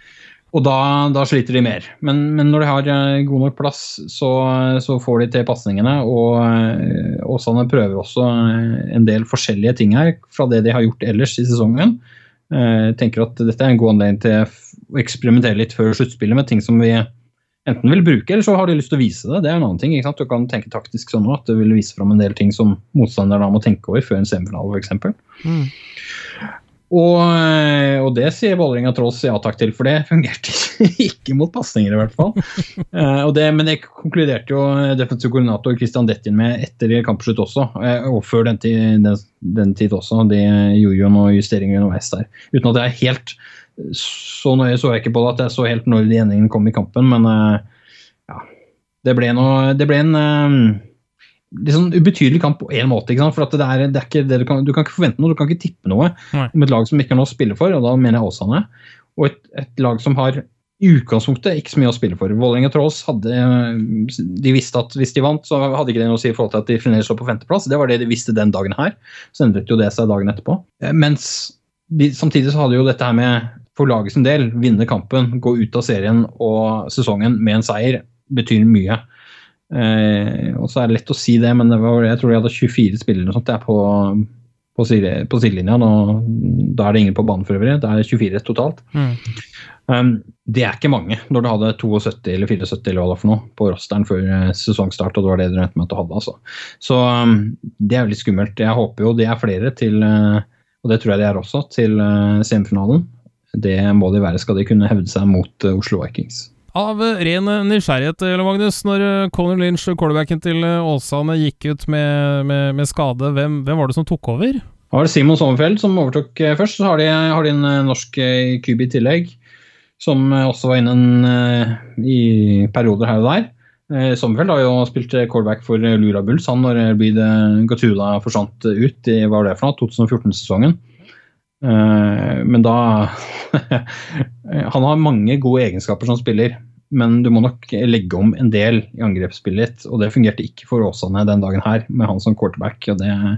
Og da, da, sliter de mer. Men, men, når de har eh, god nok plass, så, så får de til pasningene. Og eh, Åsane prøver også eh, en del forskjellige ting her fra det de har gjort ellers i sesongen. Jeg tenker at dette er en god anledning til å eksperimentere litt før sluttspillet med ting som vi enten vil bruke, eller så har de lyst til å vise det. Det er en annen ting. ikke sant? Du kan tenke taktisk sånn at du vil vise fram en del ting som motstanderen må tenke over før en semifinale, f.eks. Mm. Og, eh, og, det sier Vålerenga tross ja takk til, for det fungerte (laughs) ikke mot pasninger, i hvert fall. uh, det, men det konkluderte jo defensiv koordinator Christian Dettin med etter kampslutt også, uh, og før den, den, den, tid også. De gjorde jo noen justeringer underveis der. Uten at det er helt så nøye så jeg ikke på det at jeg så helt når de endringene kom i kampen, men uh, ja. Det ble, noe, det ble en sånn ubetydelig kamp på én måte. For det er, det er, ikke det du, kan, du kan ikke forvente noe, du kan ikke tippe noe Nei. om et lag som ikke har noe å spille for, og da mener jeg Åsane. Og et, et lag som har i utgangspunktet ikke så mye å spille for. Vålerenga Trolls hadde De visste at hvis de vant, så hadde ikke det noe å si i forhold til at de fremdeles lå på femteplass. Det var det de visste den dagen her. Så endret jo det seg dagen etterpå. Eh, mens de, samtidig så hadde jo dette her med for laget sin del, vinne kampen, gå ut av serien og sesongen med en seier, betyr mye. Eh, og så er det lett å si det, men det var, jeg tror de hadde 24 spillere sånt, på, på, på sidelinja. Da er det ingen på banen for øvrig. Det er 24 totalt. Mm. Um, det er ikke mange når du hadde 72 eller 74 eller hva det var for noe på rosteren før eh, sesongstart. og det var det du regnet med at du hadde. Altså. Så um, det er jo litt skummelt. Jeg håper jo det er flere til, uh, og det tror jeg det er også, til uh, semifinalen. Det må de være skal de kunne hevde seg mot uh, Oslo Vikings. Av ren nysgjerrighet, Magnus, når eh, Conor Lynch, quarterbacken til eh, Åsane, gikk ut med, med, med skade, hvem, hvem, var det som tok over? Det var Simon Sommerfeld som overtok først. Så har de, har de en norsk QB i tillegg, som også var inne i perioder her og der. Sommerfeld har jo spilt quarterback for Lura Bulls han når Bid Gatula forsvant ut i hva var det for noe, 2014-sesongen. Eh, men da (laughs) Han har mange gode egenskaper som spiller, men du må nok legge om en del i angrepsspillet ditt. Og det fungerte ikke for Åsane den dagen her, med han som quarterback. og det eh,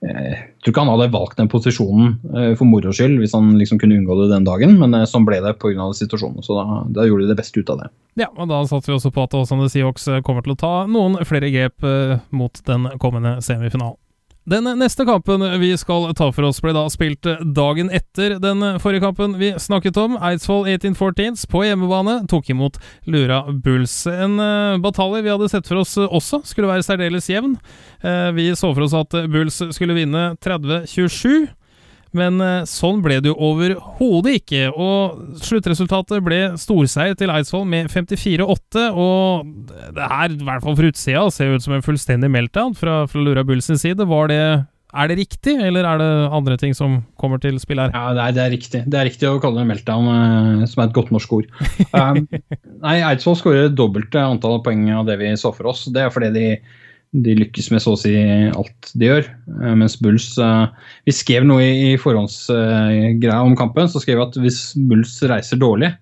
jeg tror ikke han hadde valgt den posisjonen eh, for moro skyld hvis han liksom kunne unngå det den dagen, men sånn ble det pga. situasjonen. Så da, da, gjorde de det beste ut av det. Ja, og da satser vi også på at Åsane Seahawks kommer til å ta noen flere grep mot den kommende semifinalen. Den neste kampen vi skal ta for oss, ble da spilt dagen etter den forrige kampen vi snakket om. Eidsvoll 1814s på hjemmebane tok imot Lura Bulls. En uh, batalje vi hadde sett for oss også skulle være særdeles jevn. Uh, vi så for oss at Bulls skulle vinne 30-27. Men eh, sånn ble det jo overhodet ikke, og sluttresultatet ble storseier til Eidsvoll med 54-8. Og det her, i hvert fall fra utsida, ser ut som en fullstendig meltdown fra, fra Lura Bulls side. Var det er det riktig, eller er det andre ting som kommer til spill her? Ja, det er, det er riktig. Det er riktig å kalle det meltdown, uh, som er et godt norsk ord. (laughs) Um, nei, Eidsvoll skårer dobbelte antall poeng av det vi så for oss. Det er fordi de de lykkes med så å si alt de gjør. Eh, mens Bulls eh, Vi skrev noe i forhåndsgreia om kampen. Så skrev vi at hvis Bulls reiser dårlig,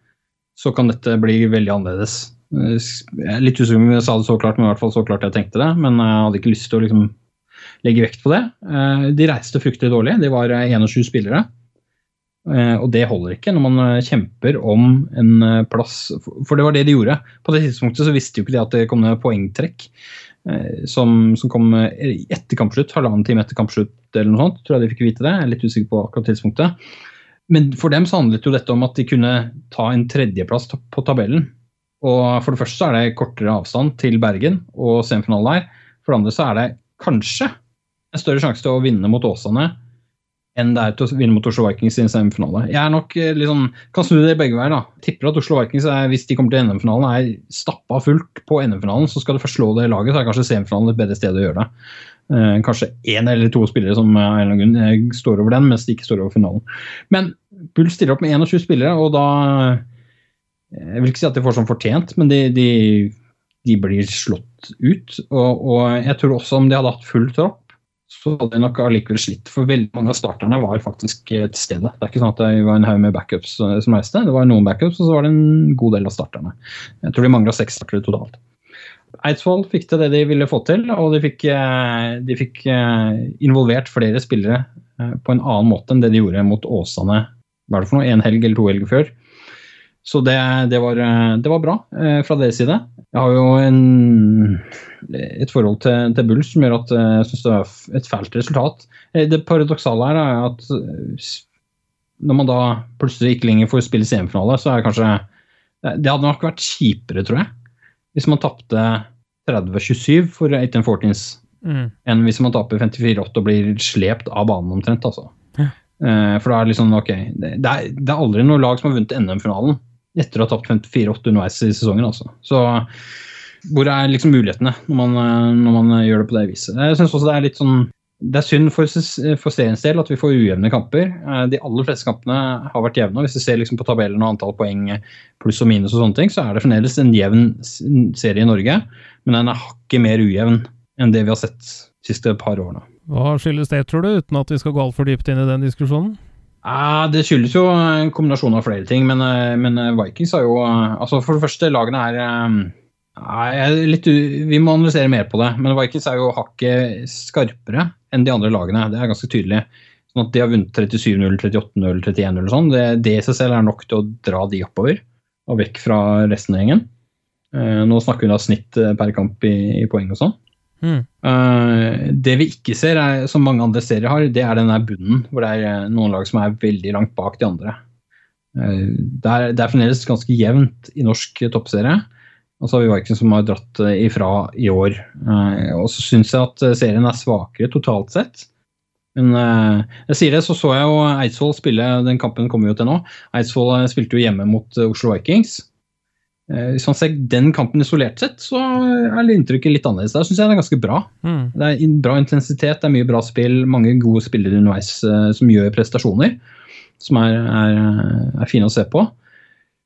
så kan dette bli veldig annerledes. Eh, litt usikker om jeg sa det så klart, men i hvert fall så klart jeg tenkte det. Men jeg hadde ikke lyst til å liksom legge vekt på det. De reiste fryktelig dårlig. De var 21 spillere. Og det holder ikke når man kjemper om en plass, for det var det de gjorde. På det tidspunktet så visste jo ikke de at det kom ned poengtrekk. Eh, som, som, kom etter kampslutt, halvannen time etter kampslutt eller noe sånt. Tror jeg de fikk vite det. Jeg er litt usikker på akkurat tidspunktet. Men for dem så handlet jo dette om at de kunne ta en tredjeplass på tabellen. Og for det første så er det kortere avstand til Bergen og semifinale der. For det andre så er det kanskje en større sjanse til å vinne mot Åsane enn det er til å vinne mot Oslo Vikings i en semifinale. Jeg er nok sånn, kan snu det begge veier. da. Tipper at Oslo Vikings, er, hvis de kommer til NM-finalen, er stappa fullt på NM-finalen. Så skal de først slå det laget, så er kanskje semifinalen et bedre sted å gjøre det. Eh, kanskje én eller to spillere som grunn eh, står over den, mens de ikke står over finalen. Men Bull stiller opp med 21 spillere, og da Jeg vil ikke si at de får som fortjent, men de, de, de blir slått ut. Og, og jeg tror også om de hadde hatt full tropp, så hadde de nok allikevel slitt. For veldig mange av starterne var faktisk eh, til stede. Det er ikke sånn at det var en haug med backups eh, som reiste. Det var noen backups, og så var det en god del av starterne. Jeg tror de mangla seks startere totalt. Eidsvoll fikk til det de ville få til, og de fikk, eh, de fikk involvert flere spillere på en annen måte enn det de gjorde mot Åsane hva er det for noe, en helg eller to helger før. Så det, det, var, det var, bra fra deres side. Jeg har jo en, et forhold til, til Bulls som gjør at eh, jeg syns det er et fælt resultat. Eh, det paradoksale her er at eh, når man da plutselig ikke lenger får spille semifinale, så er det kanskje Det hadde nok vært kjipere, tror jeg, hvis man tapte 30-27 for 1814s, mm. enn hvis man taper 54-8 og blir slept av banen omtrent. altså. Ja. For da er det liksom, ok, det er, det er aldri noe lag som har vunnet NM-finalen etter å ha tapt 54-8 underveis i sesongen. Altså. Så hvor er liksom mulighetene når man, når man, gjør det på det viset? Jeg synes også Det er litt sånn det er synd for, for seriens del at vi får ujevne kamper. Eh, de aller fleste kampene har vært jevne. og Hvis vi ser liksom på tabellen og antall poeng pluss og minus, og sånne ting, så er det fremdeles en jevn serie i Norge. Men den er hakket mer ujevn enn det vi har sett de siste par årene. Hva skyldes det, tror du, uten at vi skal gå altfor dypt inn i den diskusjonen? Ja, det skyldes jo en kombinasjon av flere ting, men, eh, men eh, Vikings har jo eh, altså For det første, lagene er litt, Vi må analysere mer på det, men Vikings er jo hakket skarpere enn de andre lagene. Det er ganske tydelig. Sånn at De har vunnet 37-0, 38-0, 31-0 og sånn. Det, det i seg selv er nok til å dra de oppover og vekk fra resten av gjengen. Nå snakker vi da snitt per kamp i, i poeng og sånn. Uh, det vi ikke ser, er, som mange andre serier har, det er den der bunnen, hvor det er eh, noen lag som er veldig langt bak de andre. Uh, det, er, det er fremdeles ganske jevnt i norsk toppserie. Og så har vi Vikings som har dratt ifra i år. Uh, og så syns jeg at serien er svakere totalt sett. Men jeg sier det, så så jeg jo Eidsvoll spille, den kampen kommer jo til nå. Eidsvoll spilte jo hjemme mot Oslo Vikings. Eh, hvis man ser den kampen isolert sett, så er inntrykket litt annerledes. Der syns jeg det er ganske bra. Mm. Det er bra intensitet, det er mye bra spill, mange gode spillere underveis uh, som gjør prestasjoner. Som er, er, er, fine å se på.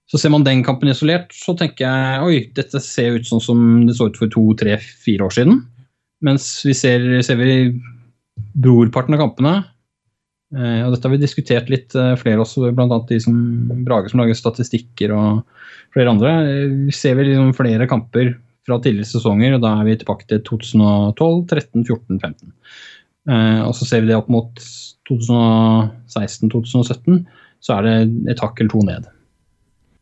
Så ser man den kampen isolert, så tenker jeg oi, dette ser ut sånn som det så ut for to, tre, fire år siden. Mens vi ser, ser vi brorparten av kampene, og dette har vi diskutert litt uh, flere også, bl.a. de som Brage som lager statistikker og flere andre. Vi ser vel liksom flere kamper fra tidligere sesonger, og da er vi tilbake til 2012, 13, 14, 15. og så ser vi det opp mot 2016, 2017, så er det et hakk eller to ned.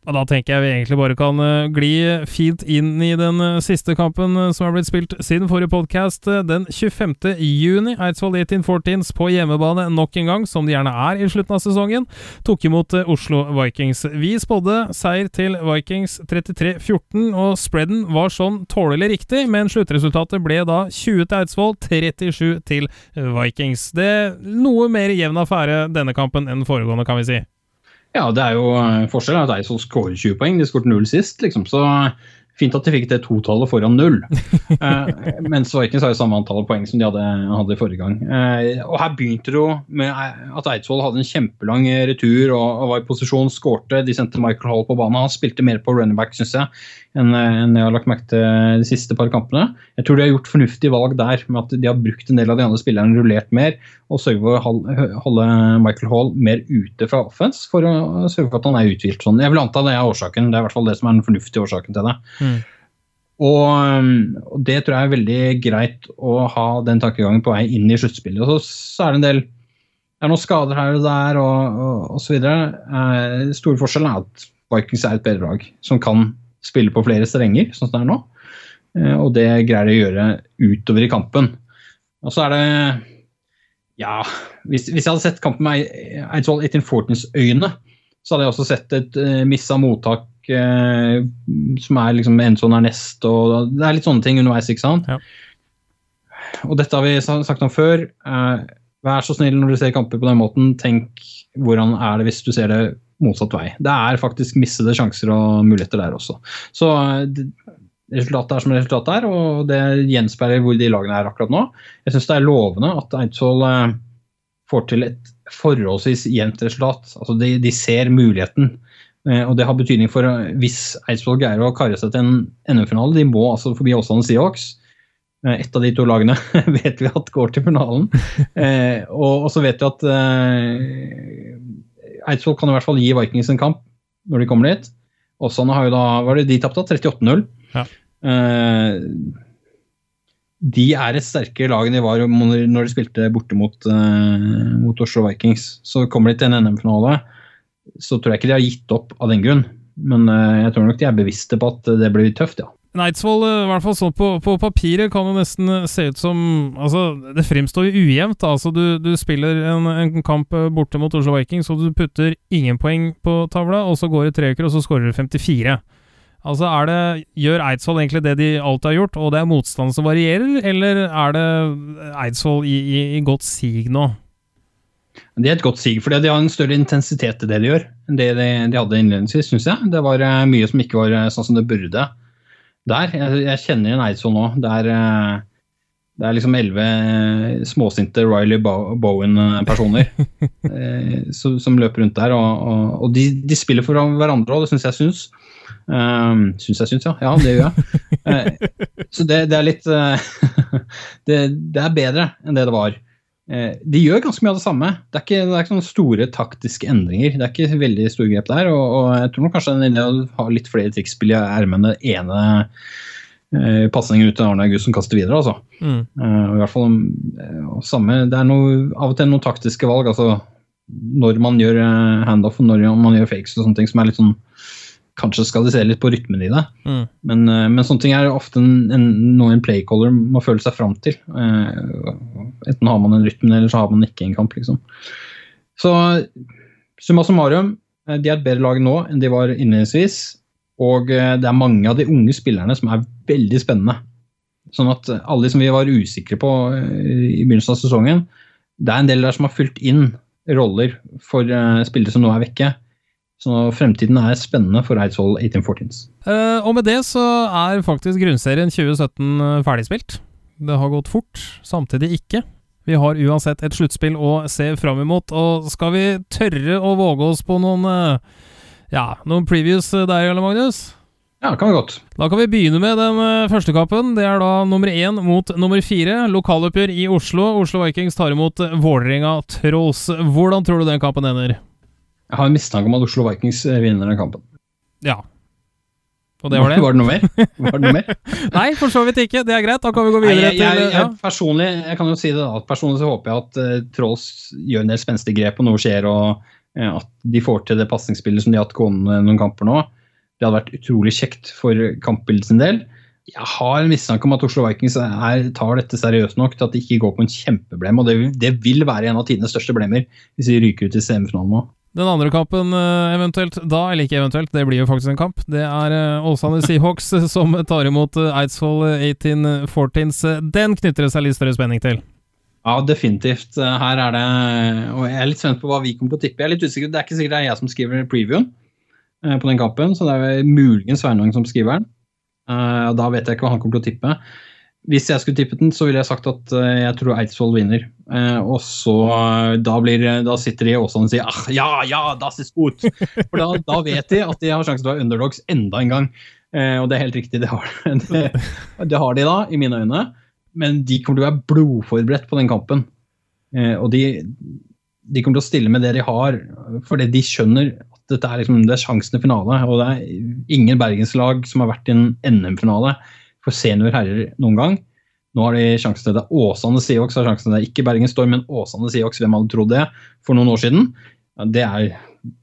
Og Da tenker jeg vi egentlig bare kan uh, gli fint inn i den uh, siste kampen uh, som er blitt spilt siden forrige podkast. den 25. juni, Eidsvoll 1814s på hjemmebane nok en gang, som de gjerne er i slutten av sesongen, tok imot Oslo Vikings. Vi spådde seier til Vikings 33-14, og spreaden var sånn tålelig riktig, men sluttresultatet ble da 20 til Eidsvoll, 37 til Vikings. Det er noe mer jevn affære denne kampen enn foregående, kan vi si. Ja, det er jo eh, forskjellen at Eidsvoll skårer 20 poeng. De skåret null sist, liksom. Så fint at de fikk det totallet foran null. (laughs) eh, mens Vikings har jo samme antall poeng som de hadde, hadde forrige gang. Eh, og her begynte det jo med at Eidsvoll hadde en kjempelang retur og, og var i posisjon, skårte. De sendte Michael Hall på banen. Han spilte mer på running back, syns jeg enn, enn jeg har lagt merke til de siste par kampene. Jeg tror de har gjort fornuftige valg der, med at de har brukt en del av de andre spillerne, rullert mer, og sørget for å holde Michael Hall mer ute fra offense for å sørge for at han er uthvilt. Sånn. Jeg vil anta det er årsaken. Det er i hvert fall det som er den fornuftige årsaken til det. Mm. Og, og, det tror jeg er veldig greit å ha den tankegangen på vei inn i sluttspillet. Så, så, er det en del det er noen skader her og der og, videre. Eh, store forskjellen er at Vikings er et bedre lag som kan spille på flere strenger, sånn som det er nå. Eh, og det greier de å gjøre utover i kampen. Og så er det Ja, hvis, hvis jeg hadde sett kampen med Eidsvoll 1814s øyne, så hadde jeg også sett et uh, missa mottak uh, som er liksom Enson er nest, og det er litt sånne ting underveis, ikke sant. Ja. Og dette har vi sagt om før. Uh, Vær så snill når du ser kamper på den måten, tenk hvordan er det hvis du ser det motsatt vei. Det er faktisk missede sjanser og muligheter der også. Så resultatet er som resultatet er, og det gjenspeiler hvor de lagene er akkurat nå. Jeg syns det er lovende at Eidsvoll får til et forholdsvis jevnt resultat. Altså de, de ser muligheten. Og det har betydning for hvis Eidsvoll greier å karre seg til en NM-finale. De må altså forbi Åsane Seahawks. Eh, ett av de to lagene (laughs) vet vi at går til finalen. (laughs) Eh, og, og, så vet vi at eh, Eidsvoll kan i hvert fall gi Vikings en kamp når de kommer dit. Åsane har jo da Hva var det de tapte? 38-0. Ja. Eh, de er et sterkere lag enn de var når de spilte borte mot, uh, mot Oslo Vikings. Så kommer de til en NM-finale, så tror jeg ikke de har gitt opp av den grunn. Men uh, jeg tror nok de er bevisste på at det blir tøft, ja. Eidsvoll, eh, i hvert fall sånn på, på, papiret, kan det nesten eh, se ut som Altså, det fremstår jo ujevnt. Altså, du, du spiller en, en, kamp eh, borte mot Oslo Vikings, og du putter ingen poeng på tavla, og så går det tre uker, og så skårer du 54. Altså, er det, Gjør Eidsvoll egentlig det de alltid har gjort, og det er motstand som varierer, eller er det Eidsvoll i, i, i godt sig nå? Det er et godt sig, for de har en større intensitet i det de gjør enn det de, de hadde innledningsvis, syns jeg. Det var mye som ikke var sånn som det burde der. Jeg, jeg kjenner igjen Eidsvoll nå. Det er, eh, det er liksom elleve småsinte Riley Bowen-personer (laughs) eh, som, som, løper rundt der. Og, og, og de, de, spiller for hverandre òg, det syns jeg syns. Um, syns jeg syns, ja. Ja, det gjør jeg. Uh, (laughs) så det, det, er litt uh, (laughs) det, det, er bedre enn det det var. Eh, de gjør ganske mye av det samme. Det er ikke, det er ikke sånne store taktiske endringer. Det er ikke veldig store grep der. Og, og jeg tror nok kanskje er å ha litt flere trikkspill i ermene den ene eh, pasningen ut til Arne Augusten kaster videre. Altså. Mm. Uh, i hvert fall uh, samme, Det er noe, av og til noen taktiske valg. altså Når man gjør handoff og når man gjør fakes og sånne ting som er litt sånn Kanskje skal de se litt på rytmen i det. Mm. Men, eh, men, sånne ting er ofte en, en, noe en playcaller må føle seg fram til. Uh, enten har man en rytme, eller så har man ikke en kamp. liksom. Så summa summarum, eh, de er et bedre lag nå enn de var innledningsvis. Og det er mange av de unge spillerne som er veldig spennende. Sånn at alle de som vi var usikre på i begynnelsen av sesongen, det er en del der som har fylt inn roller for spillere som nå er vekke. Så fremtiden er spennende for Eidsvoll 1814s. Uh, og med det så er faktisk grunnserien 2017 eh, ferdigspilt. Det har gått fort, samtidig ikke. Vi har uansett et sluttspill å se fram imot, og skal vi tørre å våge oss på noen uh, ja, noen previews der, eller Magnus? Ja, kan vi godt. Da kan vi begynne med den første kappen. Det er da nummer én mot nummer fire. Lokaloppgjør i Oslo. Oslo Vikings tar imot Vålerenga Trolls. Hvordan tror du den kampen ender? Jeg har en mistanke om at Oslo Vikings vinner den kampen. Ja. Og det var det? Var det noe mer? (laughs) Var det noe mer? Nei, for så vidt ikke. Det er greit. Da kan vi gå videre Nei, jeg, jeg, jeg, ja. personlig, jeg kan jo si det da, personlig så håper jeg at uh, Trolls gjør en del spenstige grep, og noe skjer, og uh, at de får til det pasningsspillet som de har hatt gående noen kamper nå. Det hadde vært utrolig kjekt for kampbildet sin del. Jeg har en mistanke om at Oslo Vikings er, tar dette seriøst nok til at de ikke går på en kjempeblem. Og det, det vil være en av tidenes største blemmer hvis de ryker ut i semifinalen nå. Den andre kampen eh, eventuelt da, eller ikke eventuelt, det blir jo faktisk en kamp. Det er eh, Åsane Seahawks (laughs) som tar imot eh, Eidsvoll 1814s. Den knytter det seg litt større spenning til. Ja, definitivt. Her er det Og jeg er litt spent på hva vi kommer til å tippe. Jeg er litt usikker, Det er ikke sikkert det er jeg som skriver previewen på den kampen, så det er muligens Sveinung som skriver den. Da vet jeg ikke hva han kommer til å tippe. Hvis jeg skulle tippet den, så ville jeg sagt at uh, jeg tror Eidsvoll vinner. Uh, og så uh, da, blir, da, sitter de i Åsane og sier ah, ja, ja, das ist gut! (laughs) For da, da, vet de at de har sjansen til å være underdogs enda en gang. og det er helt riktig, det har, (laughs) det, det har, de da, i mine øyne. Men de kommer til å være blodforberedt på den kampen. og de, de, kommer til å stille med det de har, fordi de skjønner at dette er, liksom, det er sjansen i finale. Og det er ingen bergenslag som har vært i en NM-finale for senior herrer noen gang. Nå har de sjansen til det. Åsane Seahawks har sjansen til det. Ikke Bergen Storm, men Åsane Seahawks. Hvem hadde trodd det for noen år siden? Det, er,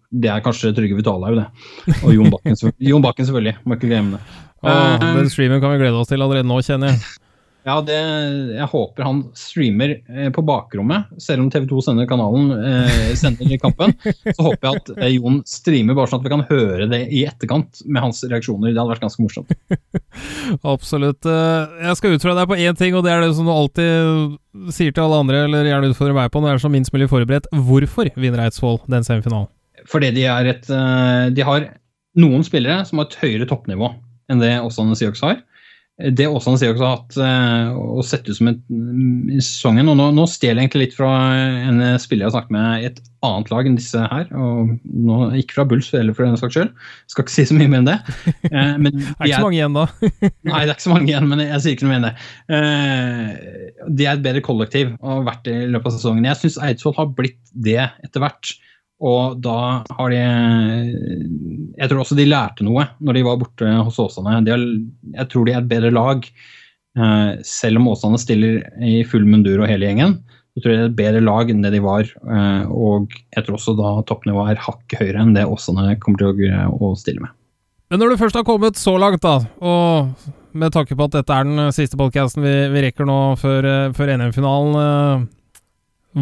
det, er, kanskje Trygve Vitalhaug, det. Og Jon Bakken, Jon Bakken selvfølgelig. Må ikke glemme det. Oh, den streamen kan vi glede oss til allerede nå, kjenner jeg. Ja, det, jeg håper han streamer eh, på bakrommet. Selv om TV2 sender kanalen eh, sender kampen, (laughs) så håper jeg at eh, Jon streamer bare sånn at vi kan høre det i etterkant med hans reaksjoner. Det hadde vært ganske morsomt. (laughs) Absolutt. Eh, jeg skal utfordre deg på én ting, og det er det som du alltid sier til alle andre, eller gjerne utfordrer meg på når du er så minst mulig forberedt. Hvorfor vinner Eidsvoll den semifinalen? Fordi de er et De har noen spillere som har et høyere toppnivå enn det Åsane Siox har det Åsane sier også har hatt uh, å sette ut som et, mm, i sesongen. og Nå, nå stjeler jeg egentlig litt fra en spiller jeg har snakket med i et annet lag enn disse her. og nå Ikke fra Bulls eller for den saks skyld. Skal ikke si så mye mer enn det. Uh, men det er ikke så mange igjen, da. (laughs) nei, det er ikke så mange igjen, men jeg sier ikke noe mer enn det. Uh, de er et bedre kollektiv og har vært det i løpet av sesongen. Jeg syns Eidsvoll har blitt det etter hvert. Og da har de Jeg tror også de lærte noe når de var borte hos Åsane. Har, jeg tror de er et bedre lag. Eh, selv om Åsane stiller i full mundur og hele gjengen, så tror jeg det er et bedre lag enn det de var. Eh, og jeg tror også da toppnivået er hakket høyere enn det Åsane kommer til å stille med. Men når du først har kommet så langt, da, og med tanke på at dette er den siste podkasten vi, vi, rekker nå før, eh, før NM-finalen,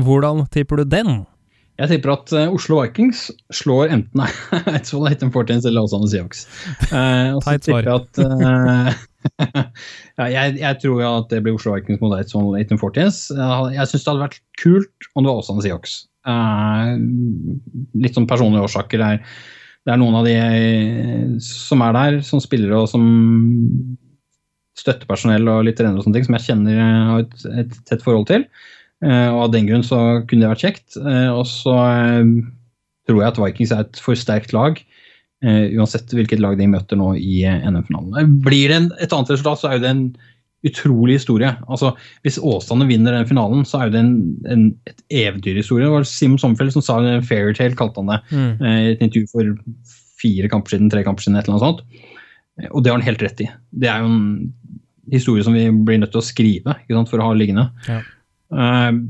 hvordan tipper du den? Jeg tipper at uh, Oslo Vikings slår enten Eidsvoll 1814 eller Åsane Seahawks. Uh, og så tipper jeg at uh, (laughs) ja, jeg, jeg, tror jo at det blir Oslo Vikings mot Eidsvoll 1814. Uh, jeg syns det hadde vært kult om det var Åsane Seahawks. Uh, litt sånn personlige årsaker. Det er, det er noen av de som er der, som spillere og som støttepersonell og litt trenere og sånne ting, som jeg kjenner har et, et tett forhold til. Eh, og Av den grunn så kunne det vært kjekt. Eh, og så eh, tror jeg at Vikings er et for sterkt lag. uansett hvilket lag de møter nå i NM-finalen. Blir det et annet resultat, så er jo det en utrolig historie. Altså, Hvis Åsane vinner den finalen, så er jo det en, en, et eventyrhistorie. Det var Simon Sommerfeld som sa en fairytale, kalte han det. Mm. I et intervju for fire kamper siden, tre kamper siden, et eller annet sånt. Og det har han helt rett i. Det er jo en historie som vi blir nødt til å skrive sant, for å ha liggende. Ja. Uh,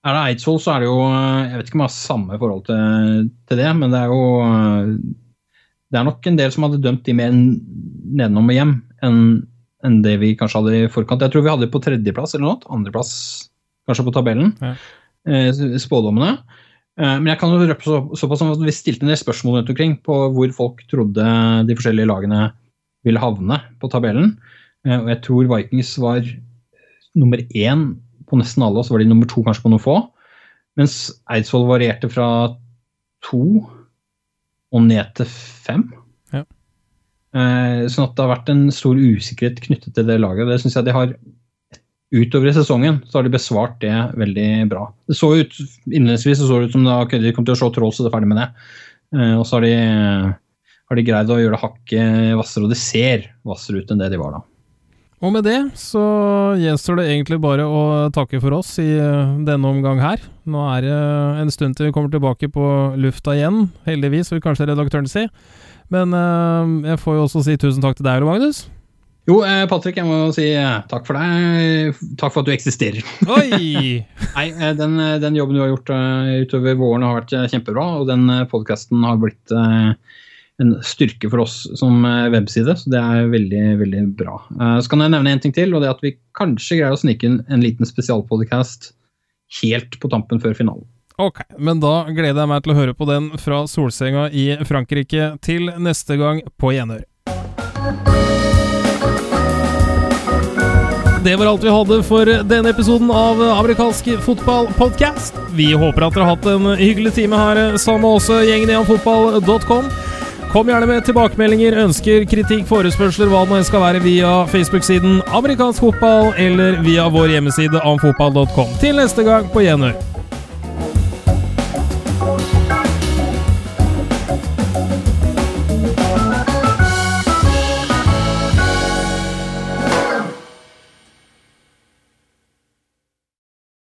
er det Eidsvoll, så er det jo Jeg vet ikke om jeg har samme forhold til, til, det, men det er jo Det er nok en del som hadde dømt de mer nedenom og hjem enn enn det vi kanskje hadde i forkant. Jeg tror vi hadde på tredjeplass eller noe. Andreplass kanskje på tabellen. Ja. Eh, spådommene. Eh, men jeg kan jo røpe så, såpass at vi stilte en del spørsmål rundt omkring på hvor folk trodde de forskjellige lagene ville havne på tabellen. Eh, og jeg tror Vikings var nummer én på nesten alle, og så var de nummer to kanskje på noen få. Mens Eidsvoll varierte fra to og ned til fem. Ja. Eh, sånn at det har vært en stor usikkerhet knyttet til det laget. Det syns jeg de har Utover i sesongen så har de besvart det veldig bra. Det så ut, Innledningsvis så, så det ut som de kom til å slå Troll, så det er ferdig med det. Eh, og så har de, har de greid å gjøre det hakket hvassere, og det ser hvassere ut enn det de var da. Og med det så gjenstår det egentlig bare å takke for oss i eh, denne omgang her. Nå er det en stund til vi kommer tilbake på lufta igjen, heldigvis, vil kanskje redaktøren si. Men uh, jeg får jo også si tusen takk til deg, Magnus. Jo, eh, Patrick, jeg må si takk for deg. Takk for at du eksisterer. (laughs) Oi! Nei, den, den, jobben du har gjort utover våren har vært kjempebra, og den podkasten har blitt en styrke for oss som eh, webside, så det er veldig veldig bra. Eh, så kan jeg nevne en ting til, og det er at vi kanskje greier å snike inn en liten spesialpodcast helt på tampen før finalen. Ok, men da gleder jeg meg til å høre på den fra solsenga i Frankrike til neste gang på gjenhør. Det var alt vi hadde for denne episoden av amerikansk fotballpodkast. Vi håper at dere har hatt en hyggelig time her sammen med oss, gjengen i amfotball.com. Kom gjerne med tilbakemeldinger, ønsker, kritikk, forespørsler, hva det nå skal være via Facebook-siden Amerikansk fotball eller via vår hjemmeside amfotball.com. Til neste gang, på gjenhør.